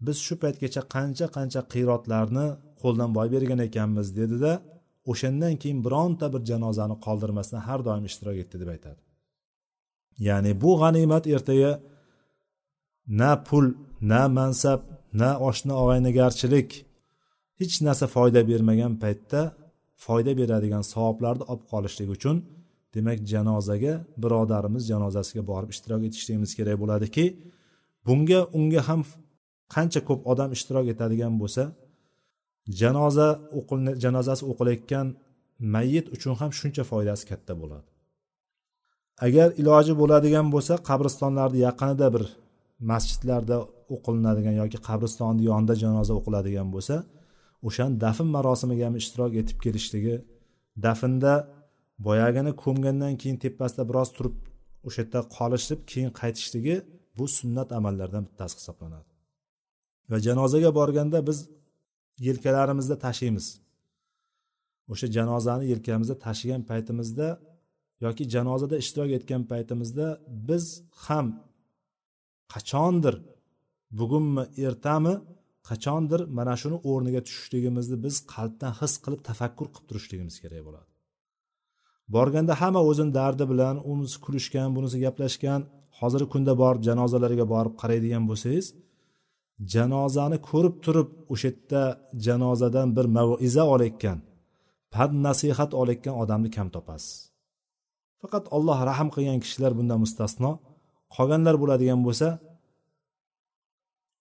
S1: biz shu paytgacha qancha qancha qiyrotlarni qo'ldan boy bergan ekanmiz dedida o'shandan keyin bironta bir janozani qoldirmasdan har doim ishtirok etdi deb aytadi. Ya'ni bu g'animat ertaga na pul na mansab na oshna og'aynigarchilik hech narsa foyda bermagan paytda foyda beradigan savoblarni olib qolishlik uchun demak janozaga birodarimiz janozasiga borib ishtirok etishligimiz kerak bo'ladiki. Bunga unga ham qancha ko'p odam ishtirok etadigan bo'lsa janoza janozasi o'qilayotgan mayyit uchun ham shuncha foydasi katta bo'ladi. Agar iloji bo'ladigan bo'lsa qabristonlarni yaqinida bir masjidlarda o'qilinadigan yoki qabristonni yonida janoza o'qiladigan bo'lsa o'shani dafn marosimiga ham ishtirok etib kelishligi dafnda boyagini ko'mgandan keyin tepasida biroz turib o'sha yerda qolishib keyin qaytishligi bu sunnat amallardan bittasi hisoblanadi. Va janozaga borganda biz yelkalarimizda tashiymiz. O'sha janozani yelkamizda tashigan paytimizda yoki janozada ishtirok etgan paytimizda biz ham qachondir bugunmi ertami qachondir mana shuni o'rniga tushishligimizni biz qalbdan his qilib tafakkur qilib turishligimiz kerak bo'ladi. Borganda hamma o'zini dardi bilan unisi kulishgan bunisi gaplashgan hozirgi kunda borib janozalarga borib qaraydigan bo'lsangiz janozani ko'rib turib o'sha yerda janozadan bir maviza olayotgan pand nasihat olayotgan odamni kam topasiz. Faqat alloh rahm qilgan kishilar bundan mustasno. Qolganlar bo'ladigan bo'lsa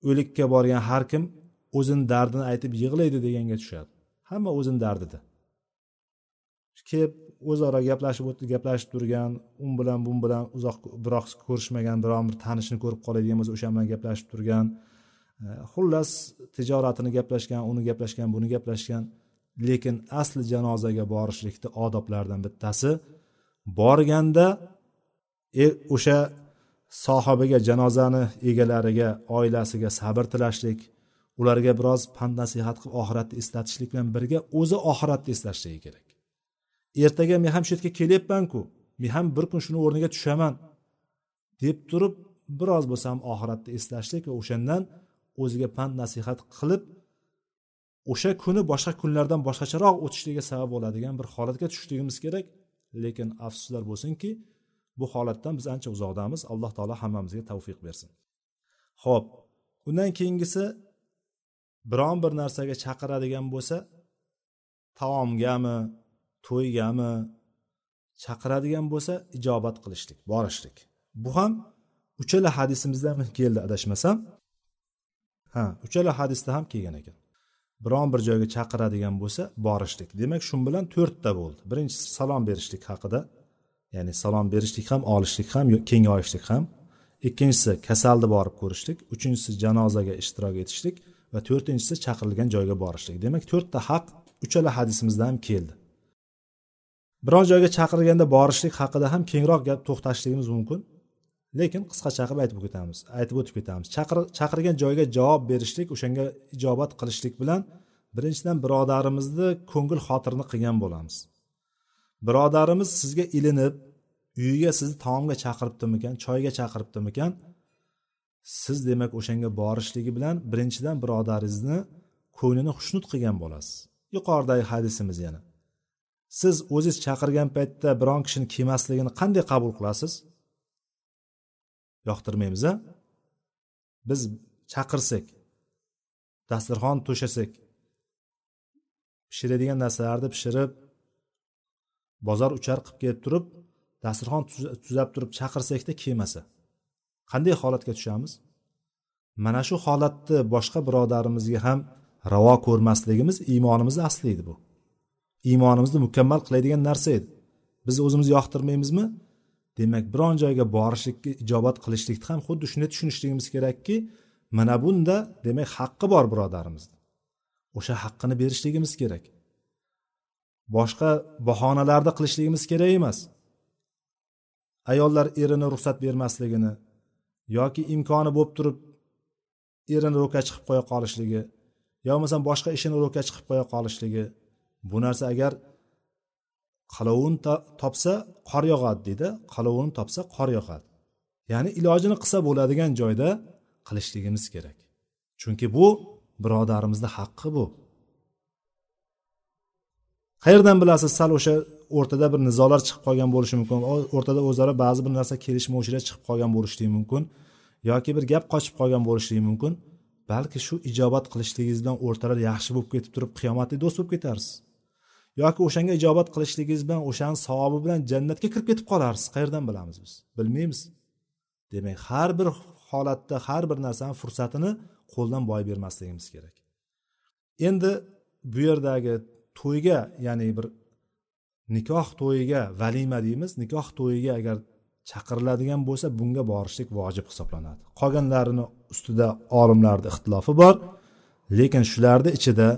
S1: o'likka borgan har kim o'zini dardini aytib yig'laydi deganga tushadi. Hamma o'zini dardida kelib o'zaro gaplashib gaplashib turgan u bilan bu bilan uzoq biroq ko'rishmagan biron bir tanishini ko'rib qoladigan bo'lsa o'sha bilan gaplashib turgan E, xullas tijoratini gaplashgan uni gaplashgan buni gaplashgan. Lekin asli janozaga borishlikni odoblaridan bittasi borganda e, o'sha sohibiga janozani egalariga oilasiga sabr tilashlik ularga biroz pand nasihat qilib oxiratni eslatishlik bilan birga o'zi oxiratni eslashligi kerak. Ertaga men ham shu yerga kelyapmanku men ham bir kun shuni o'rniga tushaman deb turib biroz bo'lsa ham oxiratni eslashlik va o'shandan o'ziga pand nasihat qilib o'sha kuni boshqa kunlardan boshqacharoq o'tishiga sabab bo'ladigan bir holatga tushishligimiz kerak. Lekin afsuslar bo'lsinki bu holatdan biz ancha uzoqdamiz. Alloh taolo hammamizga tavfiq bersin. Ho'p undan keyingisi biron bir narsaga chaqiradigan bo'lsa taomgami to'ygami chaqiradigan bo'lsa ijobat qilishlik borishlik. Bu ham uchala hadisimizda keldi adashmasam. Ha uchala hadisda ham kelgan ekan. Biron bir joyga chaqiradigan bo'lsa borishlik. Demak shu bilan to'rtta bo'ldi. Birinchisi salom berishlik haqida ya'ni salom berishlik ham olishlik ham kengoyishlik ham. Ikkinchisi kasalni borib ko'rishlik. Uchinchisi janozaga ishtirok etishlik va to'rtinchisi chaqirilgan joyga borishlik. Demak to'rtta haq uchala hadisimizda ham keldi. Biron joyga chaqirganda borishlik haqida ham kengroq gap to'xtashligimiz mumkin. Lekin qisqacha qilib aytib ketamiz aytib o'tib ketamiz. Chaqirgan joyga javob berishlik o'shanga ijobat qilishlik bilan birinchidan birodarimizni ko'ngil xotirini qilgan bo'lamiz. Birodarimiz sizga ilinib uyiga sizni taomga chaqiribdimikan choyga chaqiribdimikan siz demak o'shanga borishligi bilan birinchidan birodaringizni ko'nglini xushnud qilgan bo'lasiz. Yuqoridagi hadisimiz yana. Siz o'ziz chaqirgan paytda biron kishini kelmasligini qanday qabul qilasiz? Yoqtirmaymiz a? Biz chaqirsak dasturxon to'shasak pishiradigan narsalarni pishirib bozor uchar qilib kelib turib dasturxon tuzab turib chaqirsakda kelmasa qanday holatga tushamiz? Mana shu holatni boshqa birodarimizga ham ravo ko'rmasligimiz iymonimizni asli edi bu. Iymonimizni mukammal qiladigan narsa edi. Biz o'zimiz yoqtirmaymizmi? Demak biron joyga borishlikka ijobat qilishlikni ham xuddi shunday tushunishligimiz kerakki mana bunda demak haqqi bor birodarimizni o'sha haqqini berishligimiz kerak. Boshqa bahonalarni qilishligimiz kerak emas. Ayollar erini ruxsat bermasligini yoki imkoni bo'lib turib erini ro'kach qilib qo'ya qolishligi yo bo'lmasam boshqa ishini ro'kach qilib qo'ya qolishligi bu narsa agar qalovun topsa qor yog'adi deydi qalovun topsa qor yog'adi. Ya'ni ilojini qilsa bo'ladigan joyda qilishligimiz kerak. Chunki bu birodarimizni haqqi bu. Qayerdan bilasiz sal o'sha o'rtada bir nizolar chiqib qolgan bo'lishi mumkin. O'rtada o'zaro ba'zi bir narsa kelishmovchilik chiqib qolgan bo'lishligi mumkin yoki bir gap qochib qolgan bo'lishligi mumkin. Balki shu ijobat qilishligingiz bilan o'rtalar yaxshi bo'lib ketib turib qiyomatli do'st bo'lib ketarsiz. Yoki o'shanga ijobat qilishligingiz bilan o'shani savobi bilan jannatga kirib ketib qolarsiz. Qayerdan bilamiz biz? Bilmaymiz. Demak har bir holatda har bir narsani fursatini qo'ldan boy bermasligimiz kerak. Endi bu yerdagi to'yga ya'ni bir nikoh to'yiga valima deymiz. Nikoh to'yiga agar chaqiriladigan bo'lsa bunga borishlik vojib hisoblanadi. Qolganlarini ustida olimlarni ixtilofi bor. Lekin shularni ichida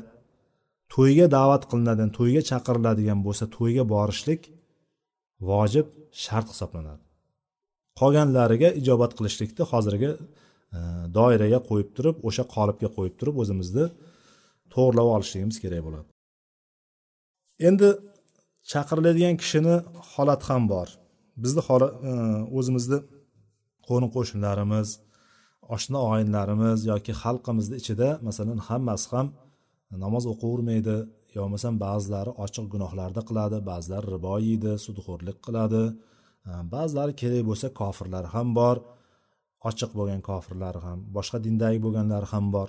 S1: to'yga da'vat qilinadigan to'yga chaqiriladigan bo'lsa to'yga borishlik vojib shart hisoblanadi. Qolganlariga ijobat qilishlikni hozirgi e, doiraga qo'yib turib o'sha qolipga qo'yib turib o'zimizni to'g'irlab olishligimiz kerak bo'ladi. Endi chaqiriladigan kishini holati ham bor. Bizni e, o'zimizni qo'ni qo'shnilarimiz oshna oyinlarimiz yoki xalqimizni ichida masalan hammasi ham namoz o'qivermaydi yo bo'lmasam ba'zilari ochiq gunohlarni qiladi ba'zilari ribo yeydi sudxo'rlik qiladi. Ba'zilari kerak bo'lsa kofirlar ham bor ochiq bo'lgan kofirlar ham boshqa dindagi bo'lganlar ham bor.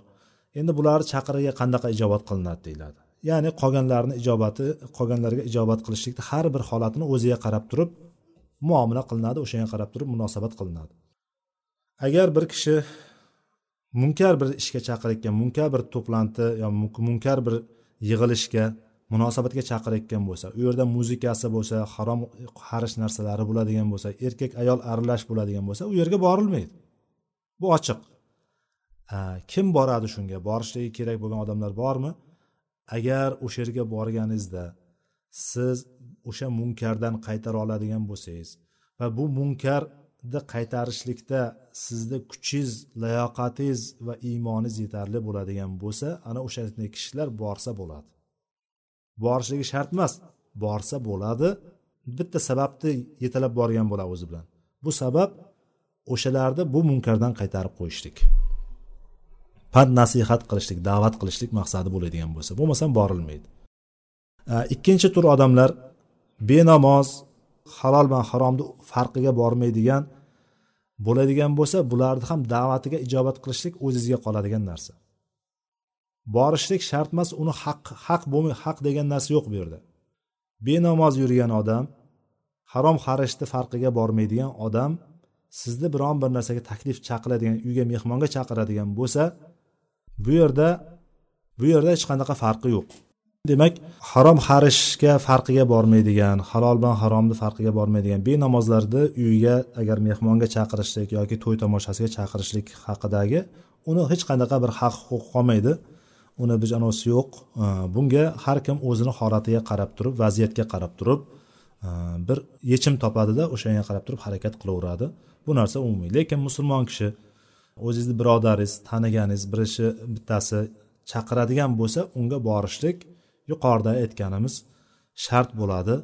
S1: Endi bularni chaqiriga qanaqa ijobat qilinadi deyiladi. Ya'ni qolganlarni ijobati qolganlarga ijobat qilishlikni har bir holatini o'ziga qarab turib muomala qilinadi o'shanga qarab turib munosabat qilinadi. Agar bir kishi munkar bir ishga chaqirayotgan munkar bir to'plantı yo munkar bir yig'ilishga munosabatga chaqirayotgan bo'lsa u yerda muzikasi bo'lsa harom xarish narsalari bo'ladigan bo'lsa erkak ayol aralash bo'ladigan bo'lsa u yerga borilmaydi. Bu ochiq. Kim boradi shunga? Borishligi kerak bo'lgan odamlar bormi? Agar o'sha yerga borganingizda siz o'sha munkardan qaytara oladigan bo'lsangiz va bu munkar qaytarishlikda sizni kuchingiz layoqatingiz va iymoningiz yetarli bo'ladigan bo'lsa ana o'shanday kishilar borsa bo'ladi. Borishligi shart emas borsa bo'ladi. Bitta sababni yetalab borgan bo'ladi o'zi bilan. Bu sabab o'shalarni bu munkardan qaytarib qo'yishlik. Pand nasihat qilishlik da'vat qilishlik maqsadi bo'ladigan bo'lsa bo'lmasam borilmaydi. Ikkinchi tur odamlar benamoz halol bilan haromni farqiga bormaydigan bo'ladigan bo'lsa bularni ham da'vatiga ijobat qilishlik o'zizga qoladigan narsa. Borishlik shart emas uni haq haq bo'lmay haq degan narsa yo'q bu yerda. Benamoz yurgan odam harom xarishni farqiga bormaydigan odam sizni biron bir narsaga taklif chaqiradigan uyga mehmonga chaqiradigan bo'lsa bu yerda bu yerda hech qanaqa farqi yo'q. Demak harom xarishga farqiga bormaydigan halol bilan haromni farqiga bormaydigan benamozlarni uyiga agar mehmonga chaqirishlik yoki to'y tomoshasiga chaqirishlik haqidagi uni hech qanaqa bir haq huquq qolmaydi. Uni anavisi yo'q. Bunga har kim o'zini holatiga qarab turib vaziyatga qarab turib bir yechim topadida o'shanga qarab turib harakat qilaveradi. Bu narsa umumiy. Lekin musulmon kishi o'zingizni birodaringiz taniganingiz bir ishi bittasi chaqiradigan bo'lsa unga borishlik yuqorida aytganimiz shart bo'ladi.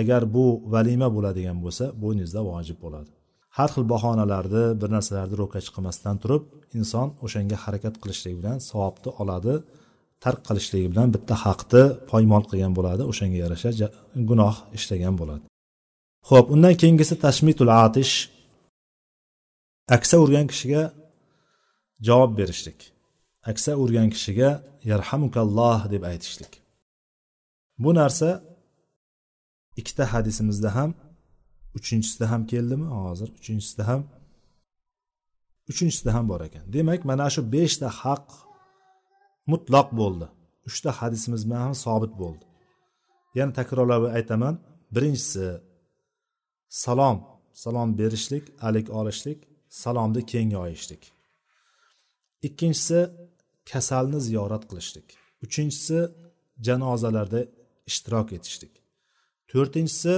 S1: Agar bu valima bo'ladigan bo'lsa bo'yningizda vojib bo'ladi. Har xil bahonalarni bir narsalarni ro'ka chiqmasdan turib inson o'shanga harakat qilishligi bilan savobni oladi tark qilishligi bilan bitta haqni poymol qilgan bo'ladi o'shanga yarasha gunoh ishlagan bo'ladi. Ho'p undan keyingisi tashmitul atish. Aksa urgan kishiga javob berishlik. Aksa urgan kishiga yarhamukalloh deb aytishlik. Bu narsa ikkita hadisimizda ham uchinchisida ham keldimi? Hozir uchinchisida ham uchinchisida ham bor ekan. Demak mana shu beshta haq mutloq bo'ldi. Uchta hadisimiz bilan ham sobit bo'ldi. Yana takrorlab aytaman. Birinchisi salom. Salom berishlik alik olishlik salomni keng yoyishlik ikkinchisi kasalni ziyorat qilishlik. Uchinchisi janozalarda ishtirok etishlik to'rtinchisi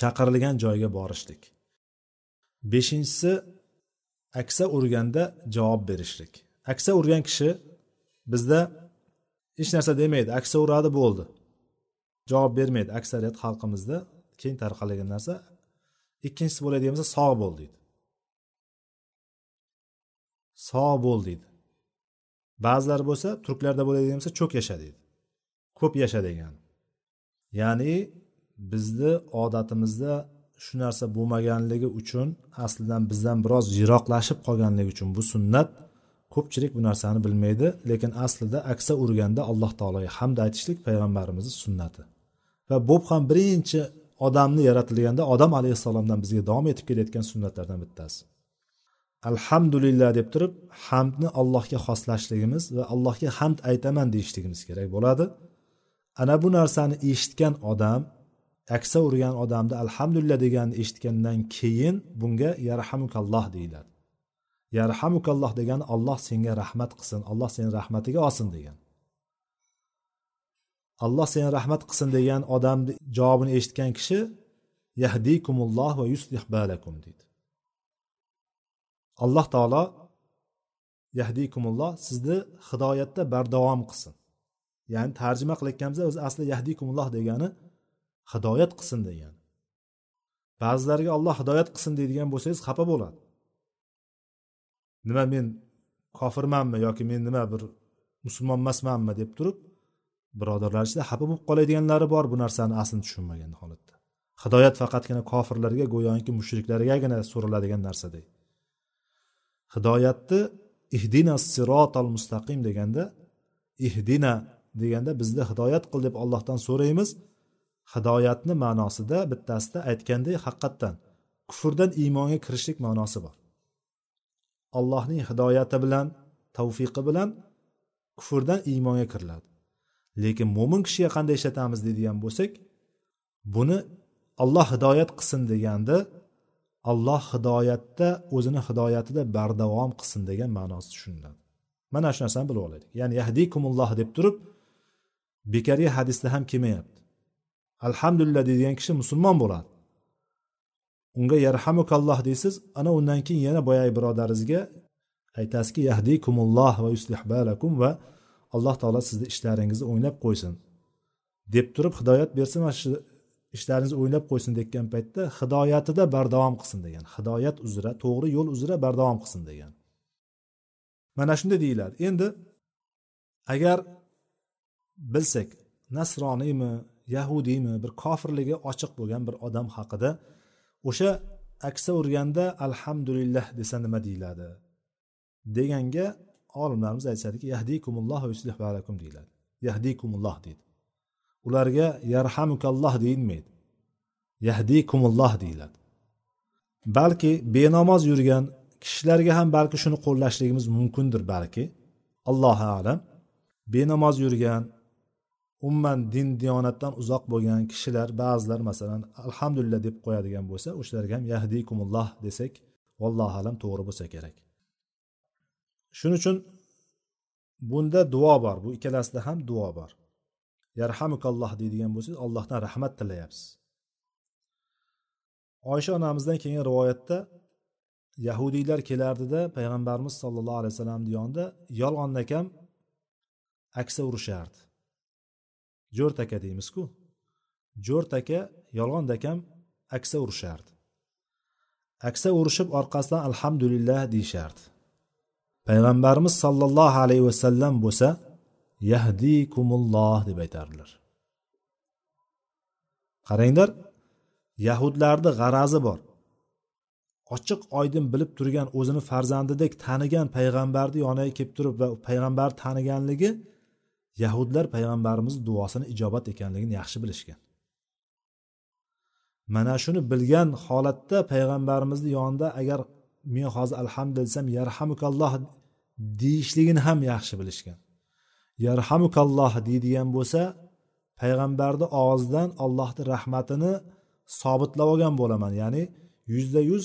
S1: chaqirilgan joyga borishlik. Beshinchisi aksa urganda javob berishlik. Aksa urgan kishi bizda hech narsa demaydi. Aksa uradi bo'ldi. Javob bermaydi. Aksariyat xalqimizda keng tarqalgan narsa ikkinchisi bo'ladigan bo'lsa sog' bo'l deydi. Sog' bo'l deydi. Ba'zilar bo'lsa turklarda bo'ladigan bo'lsa cho'k yasha deydi. Ko'p yasha degan ya'ni bizni odatimizda shu narsa bo'lmaganligi uchun aslidan bizdan biroz yiroqlashib qolganligi uchun bu sunnat ko'pchilik bu narsani bilmaydi lekin aslida aksa urganda alloh taologa hamd aytishlik payg'ambarimizni sunnati. Va bu ham birinchi odamni yaratilganda odam alayhissalomdan bizga davom etib kelayotgan sunnatlardan bittasi. Alhamdulillah deb turib hamdni allohga xoslashligimiz va allohga hamd aytaman deyishligimiz kerak bo'ladi. Ana bu narsani eshitgan odam aksa urgan odamni alhamdulillah deganini eshitgandan keyin bunga yarhamukalloh deyiladi. Yarhamukalloh degani alloh senga rahmat qilsin alloh seni rahmatiga olsin degan. Alloh seni rahmat qilsin degan odamni javobini eshitgan kishi yahdikumulloh va yuslih balakum deydi. Alloh taolo yahdikumulloh sizni hidoyatda bardavom qilsin. Ya'ni tarjima qilayotganimizda o'zi asli yahdikumulloh degani hidoyat qilsin degani. Ba'zilarga olloh hidoyat qilsin deydigan bo'lsangiz xafa bo'ladi. Nima men kofirmanmi yoki men nima bir musulmon emasmanmi deb turib birodarlar ichida xafa bo'lib qoladiganlari bor bu narsani aslini tushunmagan holatda. Hidoyat faqatgina kofirlarga go'yoki mushriklargagina so'raladigan narsaday hidoyatni ihdina sirotol mustaqim deganda ihdina deganda bizni hidoyat qil deb allohdan so'raymiz. Hidoyatni ma'nosida bittasida aytgandek haqiqatdan kufrdan iymonga kirishlik ma'nosi bor. Allohning hidoyati bilan tavfiqi bilan kufrdan iymonga kiriladi. Lekin mo'min kishiga qanday ishlatamiz deydigan bo'lsak buni alloh hidoyat qilsin deganda alloh hidoyatda o'zini hidoyatida bardavom qilsin degan ma'nosi tushuniladi. Mana shu narsani bilib olaylik. Ya'ni yahdikumulloh deb turib bekorga hadisda ham kelmayapti. Alhamdulillah deydigan kishi musulmon bo'ladi. Unga yarhamukalloh deysiz ana undan keyin yana boyagi birodaringizga aytasizki yahdikumulloh va yuslih balakum va alloh taolo sizni ishlaringizni o'ynab qo'ysin. Deb turib hidoyat bersin va shu ishlaringizni o'ynab qo'ysin degan paytda hidoyatida bardavom qilsin degan hidoyat uzra to'g'ri yo'l uzra bardavom qilsin degan. Mana shunday deyiladi. Endi agar bilsak nasroniymi yahudiymi bir kofirligi ochiq bo'lgan bir odam haqida o'sha aksa urganda alhamdulillah desa nima deyiladi? Deganga olimlarimiz aytishadiki yahdikumulloh va yuslih balakum deyiladi. Yahdikumulloh deydi. Ularga yarhamukalloh deyilmaydi. Yahdikumulloh deyiladi. Balki benamoz yurgan kishilarga ham balki shuni qo'llashligimiz mumkindir balki. Allohu alam. Benamoz yurgan umuman din diyonatdan uzoq bo'lgan kishilar ba'zilar masalan alhamdulillah deb qo'yadigan bo'lsa o'shalarga ham yahdikumulloh desak vallohu alam to'g'ri bo'lsa kerak. Shuning uchun bunda duo bor bu ikkalasida ham duo bor. Yarhamukalloh deydigan bo'lsangiz allohdan rahmat tilayapsiz. Oysha onamizdan kelgan rivoyatda yahudiylar kelardida payg'ambarimiz sollallohu alayhi vasallamni yonida yolg'ondakam aksa urishardi jo'rt aka deymizku. Jo'rt aka yolg'on akam aksa urishardi. Aksa urishib orqasidan alhamdulillah deyishardi. Payg'ambarimiz sollallohu alayhi vasallam bo'lsa yahdikumulloh deb aytardilar. Qaranglar yahudlarni g'arazi bor. Ochiq oydin bilib turgan o'zini farzandidek tanigan payg'ambarni yoniga kelib turib va payg'ambar taniganligi yahudlar payg'ambarimizni duosini ijobat ekanligini yaxshi bilishgan. Mana shuni bilgan holatda payg'ambarimizni yonida agar men hozir alhamdulillah desam yarhamukalloh deyishligini ham yaxshi bilishgan. Yarhamukalloh deydigan bo'lsa payg'ambarni og'zidan allohni rahmatini sobitlab olgan bo'laman ya'ni yuzda yuz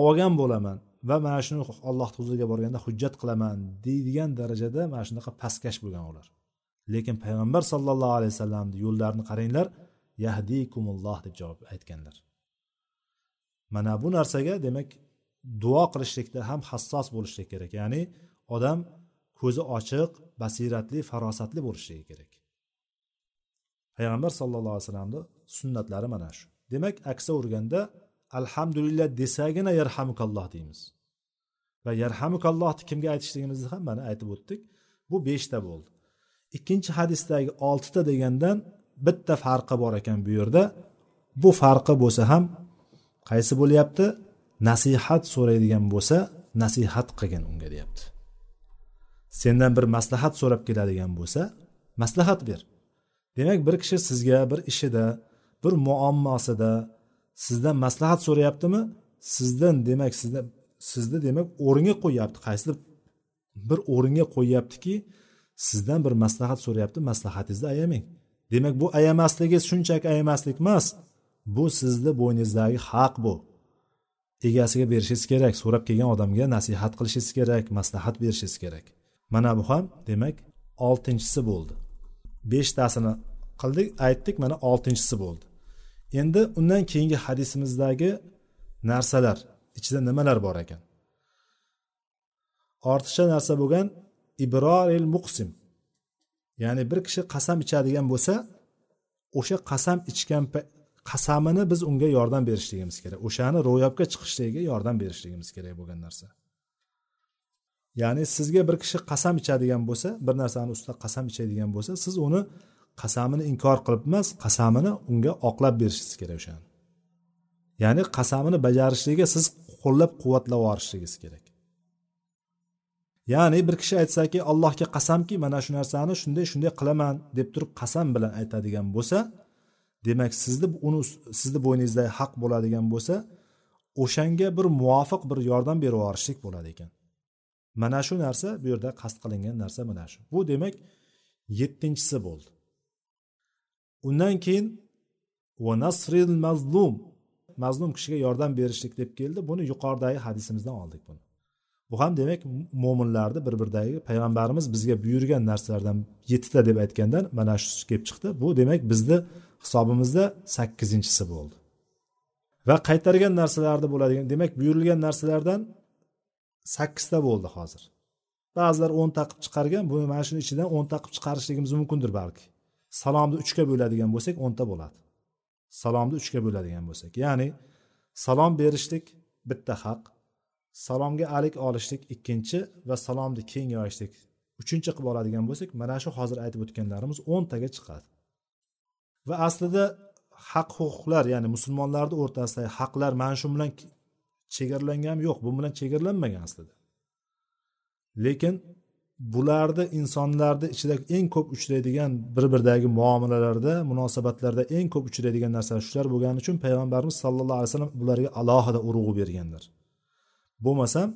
S1: olgan bo'laman. Va mana shuni alloh huzuriga borganda hujjat qilaman deydigan darajada mana shunaqa pastkash bo'lgan ular. Lekin payg'ambar sollallohu alayhi vasallamni yo'llarini qaranglar yahdikumulloh deb javob aytganlar. Mana bu narsaga demak duo qilishlikda ham hassos bo'lishlik kerak. Ya'ni odam ko'zi ochiq basiratli farosatli bo'lishligi kerak.
S2: Payg'ambar sallallohu alayhi vasallamni sunnatlari mana shu. Demak aksa urganda alhamdulillah desagina yarhamukalloh deymiz. Va yarhamukallohni kimga aytishligimizni ham mana aytib o'tdik. Bu beshta bo'ldi. Ikkinchi hadisdagi oltita degandan bitta farqi bor ekan bu yerda. Bu farqi bo'lsa ham qaysi bo'lyapti? Nasihat so'raydigan bo'lsa nasihat qilgin unga deyapti. Sendan bir maslahat so'rab keladigan bo'lsa maslahat ber. Demak bir kishi sizga bir ishida bir muammosida sizdan maslahat so'rayaptimi? Sizdan demak sizdan sizni demak o'ringa qo'yyapti. Qaysidir bir o'ringa qo'yyaptiki sizdan bir maslahat so'rayapti. Maslahatingizni ayamang. Demak bu ayamasligingiz shunchaki ayamaslik emas. Bu sizni bo'yningizdagi haq bu. Egasiga berishingiz kerak so'rab kelgan odamga nasihat qilishingiz kerak maslahat berishingiz kerak. Mana bu ham demak oltinchisi bo'ldi. Beshtasini qildik aytdik mana oltinchisi bo'ldi. Endi undan keyingi hadisimizdagi narsalar ichida nimalar bor ekan? Ortiqcha narsa bo'lgan ibroril muqsim. Ya'ni bir kishi qasam ichadigan bo'lsa o'sha qasam ichgan qasamini biz unga yordam berishligimiz kerak. O'shani ro'yobga chiqishligiga yordam berishligimiz kerak bo'lgan narsa. Ya'ni sizga bir kishi qasam ichadigan bo'lsa bir narsani ustida qasam ichadigan bo'lsa siz uni qasamini inkor qilib emas qasamini unga oqlab berishingiz kerak o'shani. Ya'ni qasamini bajarishligiga siz qo'llab quvvatlab yuborishligingiz kerak. Ya'ni bir kishi aytsaki allohga qasamki mana shu narsani shunday shunday qilaman deb turib qasam bilan aytadigan bo'lsa demak sizni uni sizni bo'yningizda haq bo'ladigan bo'lsa o'shanga bir muvofiq bir yordam berib yuborishlik bo'ladi ekan. Mana shu narsa bu yerda qasd qilingan narsa mana shu. Bu demak yettinchisi bo'ldi. Undan keyin va nasril mazlum mazlum kishiga yordam berishlik deb keldi. Buni yuqoridagi hadisimizdan oldik buni. Bu ham demak mo'minlarni bir biridagi payg'ambarimiz bizga buyurgan narsalardan yettita deb aytgandan mana shu kelib chiqdi. Bu demak bizni hisobimizda sakkizinchisi bo'ldi. Va qaytargan narsalarni bo'ladigan demak buyurilgan narsalardan sakkizta bo'ldi hozir. Ba'zilar o'nta qilib chiqargan buni mana shuni ichidan o'nta qilib chiqarishligimiz mumkindir balki. Salomni uchga bo'ladigan bo'lsak o'nta bo'ladi. Salomni uchga bo'ladigan bo'lsak ya'ni salom berishlik bitta haq salomga alik olishlik ikkinchi va salomni keng yoyishlik uchinchi qilib oladigan bo'lsak mana shu hozir aytib o'tganlarimiz o'ntaga chiqadi. Va aslida haq huquqlar ya'ni musulmonlarni o'rtasidagi haqlar mana shu bilan chegaralangani yo'q bu bilan chegaralanmagan aslida. Lekin bularni insonlarni ichida eng ko'p uchraydigan bir biridagi muomalalarda munosabatlarda eng ko'p uchraydigan narsalar shular bo'lgani uchun payg'ambarimiz sallallohu alayhi vasallam bularga alohida urg'u berganlar bo'lmasam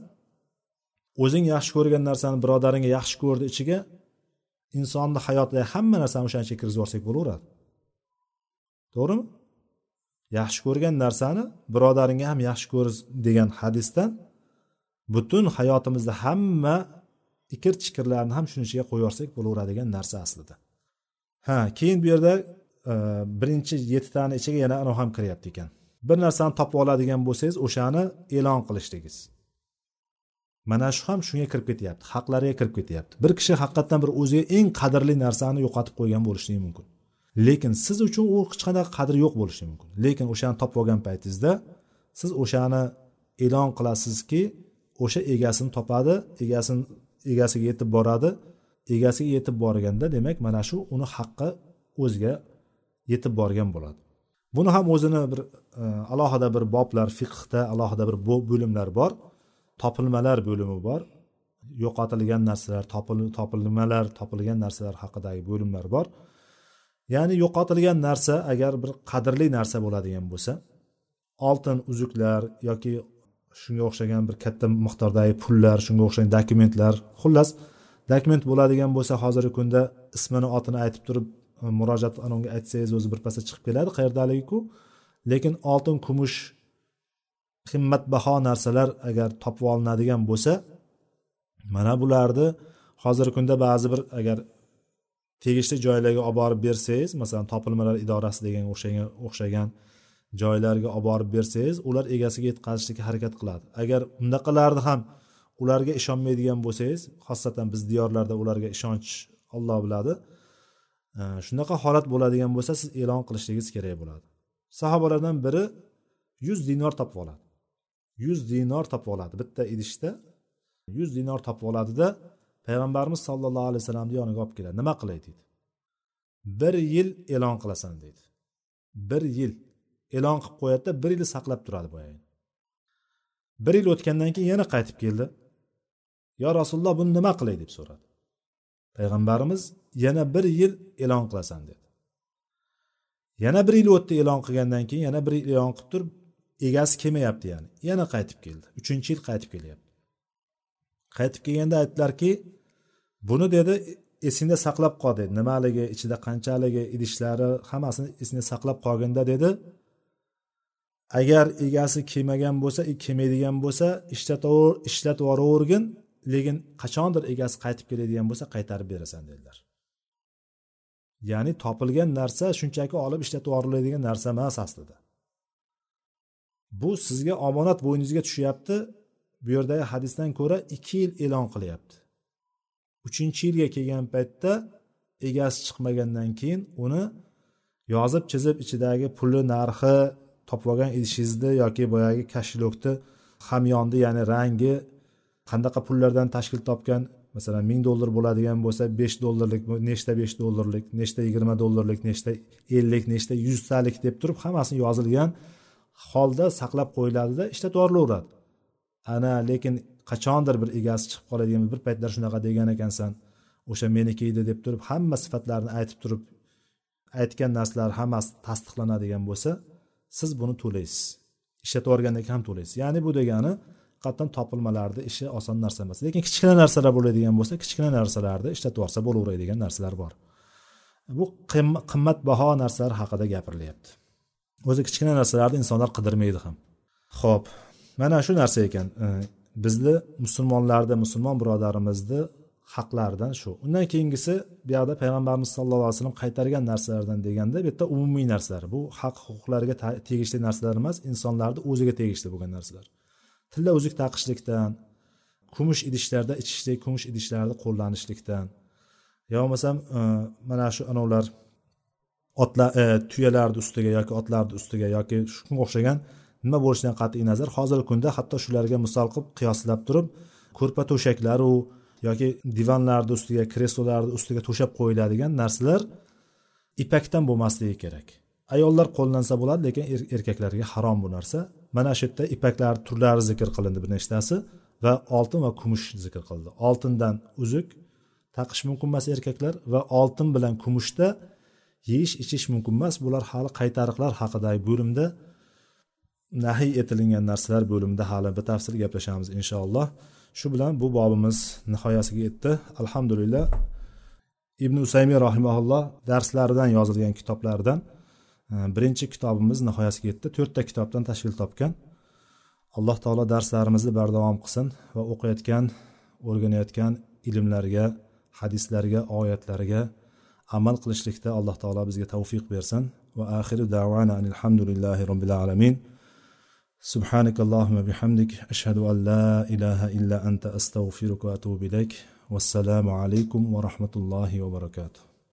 S2: o'zing yaxshi ko'rgan narsani birodaringga yaxshi ko'rdi ichiga insonni hayotidagi hamma narsani o'shancha kirgizib yuborsak bo'laveradi. To'g'rimi? Yaxshi ko'rgan narsani birodaringga ham yaxshi ko'r degan hadisdan butun hayotimizda hamma ikir chikirlarni ham shuni ichiga qo'yib yuborsak bo'laveradigan narsa aslida. Ha keyin bu yerda e, birinchi yettitani ichiga yana anavi ham kiryapti ekan. Bir narsani topib oladigan bo'lsangiz o'shani e'lon qilishligingiz mana shu ham shunga kirib ketyapti haqlariga kirib ketyapti. Bir kishi haqiqatdan bir o'ziga eng qadrli narsani yo'qotib qo'ygan bo'lishligi mumkin. Lekin siz uchun u hech qanaqa qadri yo'q bo'lishi mumkin. Lekin o'shani topib olgan paytingizda siz o'shani e'lon qilasizki o'sha egasini topadi egasini egasiga yetib boradi. Egasiga yetib borganda demak mana shu uni haqqi o'ziga yetib borgan bo'ladi. Buni ham o'zini bir e, alohida bir boblar fiqhda alohida bir bo'limlar bor. Topilmalar bo'limi bor. Yo'qotilgan narsalar topilmalar topilgan narsalar haqidagi bo'limlar bor. Ya'ni yo'qotilgan narsa agar bir qadrli narsa bo'ladigan bo'lsa oltin uzuklar yoki shunga o'xshagan bir katta miqdordagi pullar shunga o'xshagan dokumentlar. Xullas dokument bo'ladigan bo'lsa hozirgi kunda ismini otini aytib turib e, murojaat unga aytsangiz o'zi birpasda chiqib keladi qayerdaligiku. Lekin oltin kumush qimmatbaho narsalar agar topib olinadigan bo'lsa mana bularni hozirgi kunda ba'zi bir agar tegishli joylarga olib borib bersangiz masalan topilmalar idorasi degan o'xshagan o'xshagan joylarga olib borib bersangiz ular egasiga yetkazishlikka harakat qiladi. Agar undaqalarni ham ularga ishonmaydigan bo'lsangiz xosatan biz diyorlarda ularga ishonch olloh biladi e, shunaqa holat bo'ladigan bo'lsa siz e'lon qilishligingiz kerak bo'ladi. Sahobalardan biri yuz dinor topib oladi. Yuz dinor topib oladi bitta idishda. Yuz dinor topib oladida payg'ambarimiz sollallohu alayhi vasallamni yoniga olib keladi. Nima qilay deydi? Bir yil e'lon qilasan deydi. Bir yil e'lon qilib qo'yadida bir yil saqlab turadi boyagi bir yil o'tgandan keyin yana qaytib keldi. Yo rasululloh buni nima qilay? deb so'radi. Payg'ambarimiz yana bir yil e'lon qilasan dedi. Yana bir yil o'tdi e'lon qilgandan keyin yana bir yil e'lon qilib turib egasi kelmayapti ya'ni. Yana qaytib keldi. Uchinchi yil qaytib kelyapti. Qaytib kelganda aytdilarki buni dedi esingda saqlab qol dedi. Nimaligi ichida qanchaligi idishlari hammasini esingda saqlab qolganda dedi. Agar egasi kelmagan bo'lsa e, kelmaydigan bo'lsa ishlatib yuboravergin lekin qachondir egasi qaytib keladigan bo'lsa qaytarib berasan dedilar. Ya'ni topilgan narsa shunchaki olib ishlatib yuboriladigan narsa emas aslida. Bu sizga omonat bo'yningizga tushyapti. Bu yerdagi hadisdan ko'ra ikki yil e'lon qilyapti. Uchinchi yilga kelgan paytda egasi chiqmagandan keyin uni yozib chizib ichidagi puli narxi topib olgan idishingizni yoki boyagi kashilokni hamyonni ya'ni rangi qanaqa pullardan tashkil topgan masalan ming dollar bo'ladigan bo'lsa besh dollarlik nechta besh dollarlik nechta yigirma dollarlik nechta ellik nechta yuztalik deb turib hammasini yozilgan holda saqlab qo'yiladida ishlatib yuborilaveradi ana lekin qachondir bir egasi chiqib qoladigan bir paytlar shunaqa degan ekansan o'sha meniki edi deb turib hamma sifatlarini aytib turib aytgan narsalar hammasi tasdiqlanadigan bo'lsa siz buni to'laysiz. Ishlatib yuborgandan keyin ham to'laysiz. Ya'ni bu degani haqiqatdan topilmalarni ishi oson narsa emas. Lekin kichkina narsalar bo'ladigan bo'lsa kichkina narsalarni ishlatib yuborsa bo'laveradigan narsalar bor. Bu qimmatbaho narsalar haqida gapirilyapti o'zi kichkina narsalarni insonlar qidirmaydi ham. Ho'p mana shu narsa ekan. Bizni musulmonlarni musulmon birodarimizni haqlaridan shu. Undan keyingisi bu yoqda payg'ambarimiz sallallohu alayhi vasallam qaytargan narsalardan deganda bu yerda umumiy narsalar. Bu haq huquqlarga tegishli narsalar emas insonlarni o'ziga tegishli bo'lgan narsalar. Tilla uzuk taqishlikdan kumush idishlarda ichishlik kumush idishlarni qo'llanishlikdan. Yo bo'lmasam e, mana shu anovlar otlar e, tuyalarni ustiga yoki otlarni ustiga yoki shunga o'xshagan nima bo'lishidan qat'iy nazar hozirgi kunda hatto shularga misol qilib qiyoslab turib ko'rpa to'shaklaru yoki divanlarni ustiga kreslolarni ustiga to'shab qo'yiladigan narsalar ipakdan bo'lmasligi kerak. Ayollar qo'llansa bo'ladi lekin er-, erkaklarga harom bu narsa. Mana shu yerda ipaklar turlari zikr qilindi bir nechtasi va oltin va kumush zikr qilindi. Oltindan uzuk taqish mumkin emas erkaklar va oltin bilan kumushda yeyish ichish mumkin emas. Bular hali qaytariqlar haqidagi bo'limda nahiy etilgan narsalar bo'limida hali batafsil gaplashamiz inshaalloh. Shu bilan bu bobimiz nihoyasiga yetdi. Alhamdulillah. Ibn usaymiy rahimaulloh darslaridan yozilgan kitoblaridan e, birinchi kitobimiz nihoyasiga yetdi. To'rtta kitobdan tashkil topgan. Alloh taolo darslarimizni bardavom qilsin va o'qiyotgan o'rganayotgan ilmlarga hadislarga oyatlarga amal qilishlikda alloh taolo bizga tavfiq bersin. Va axiru davana alhamdulillahi robbil alamin. سبحانك اللهم بحمدك أشهد أن لا إله إلا أنت أستغفرك وأتوب إليك والسلام عليكم ورحمة الله وبركاته.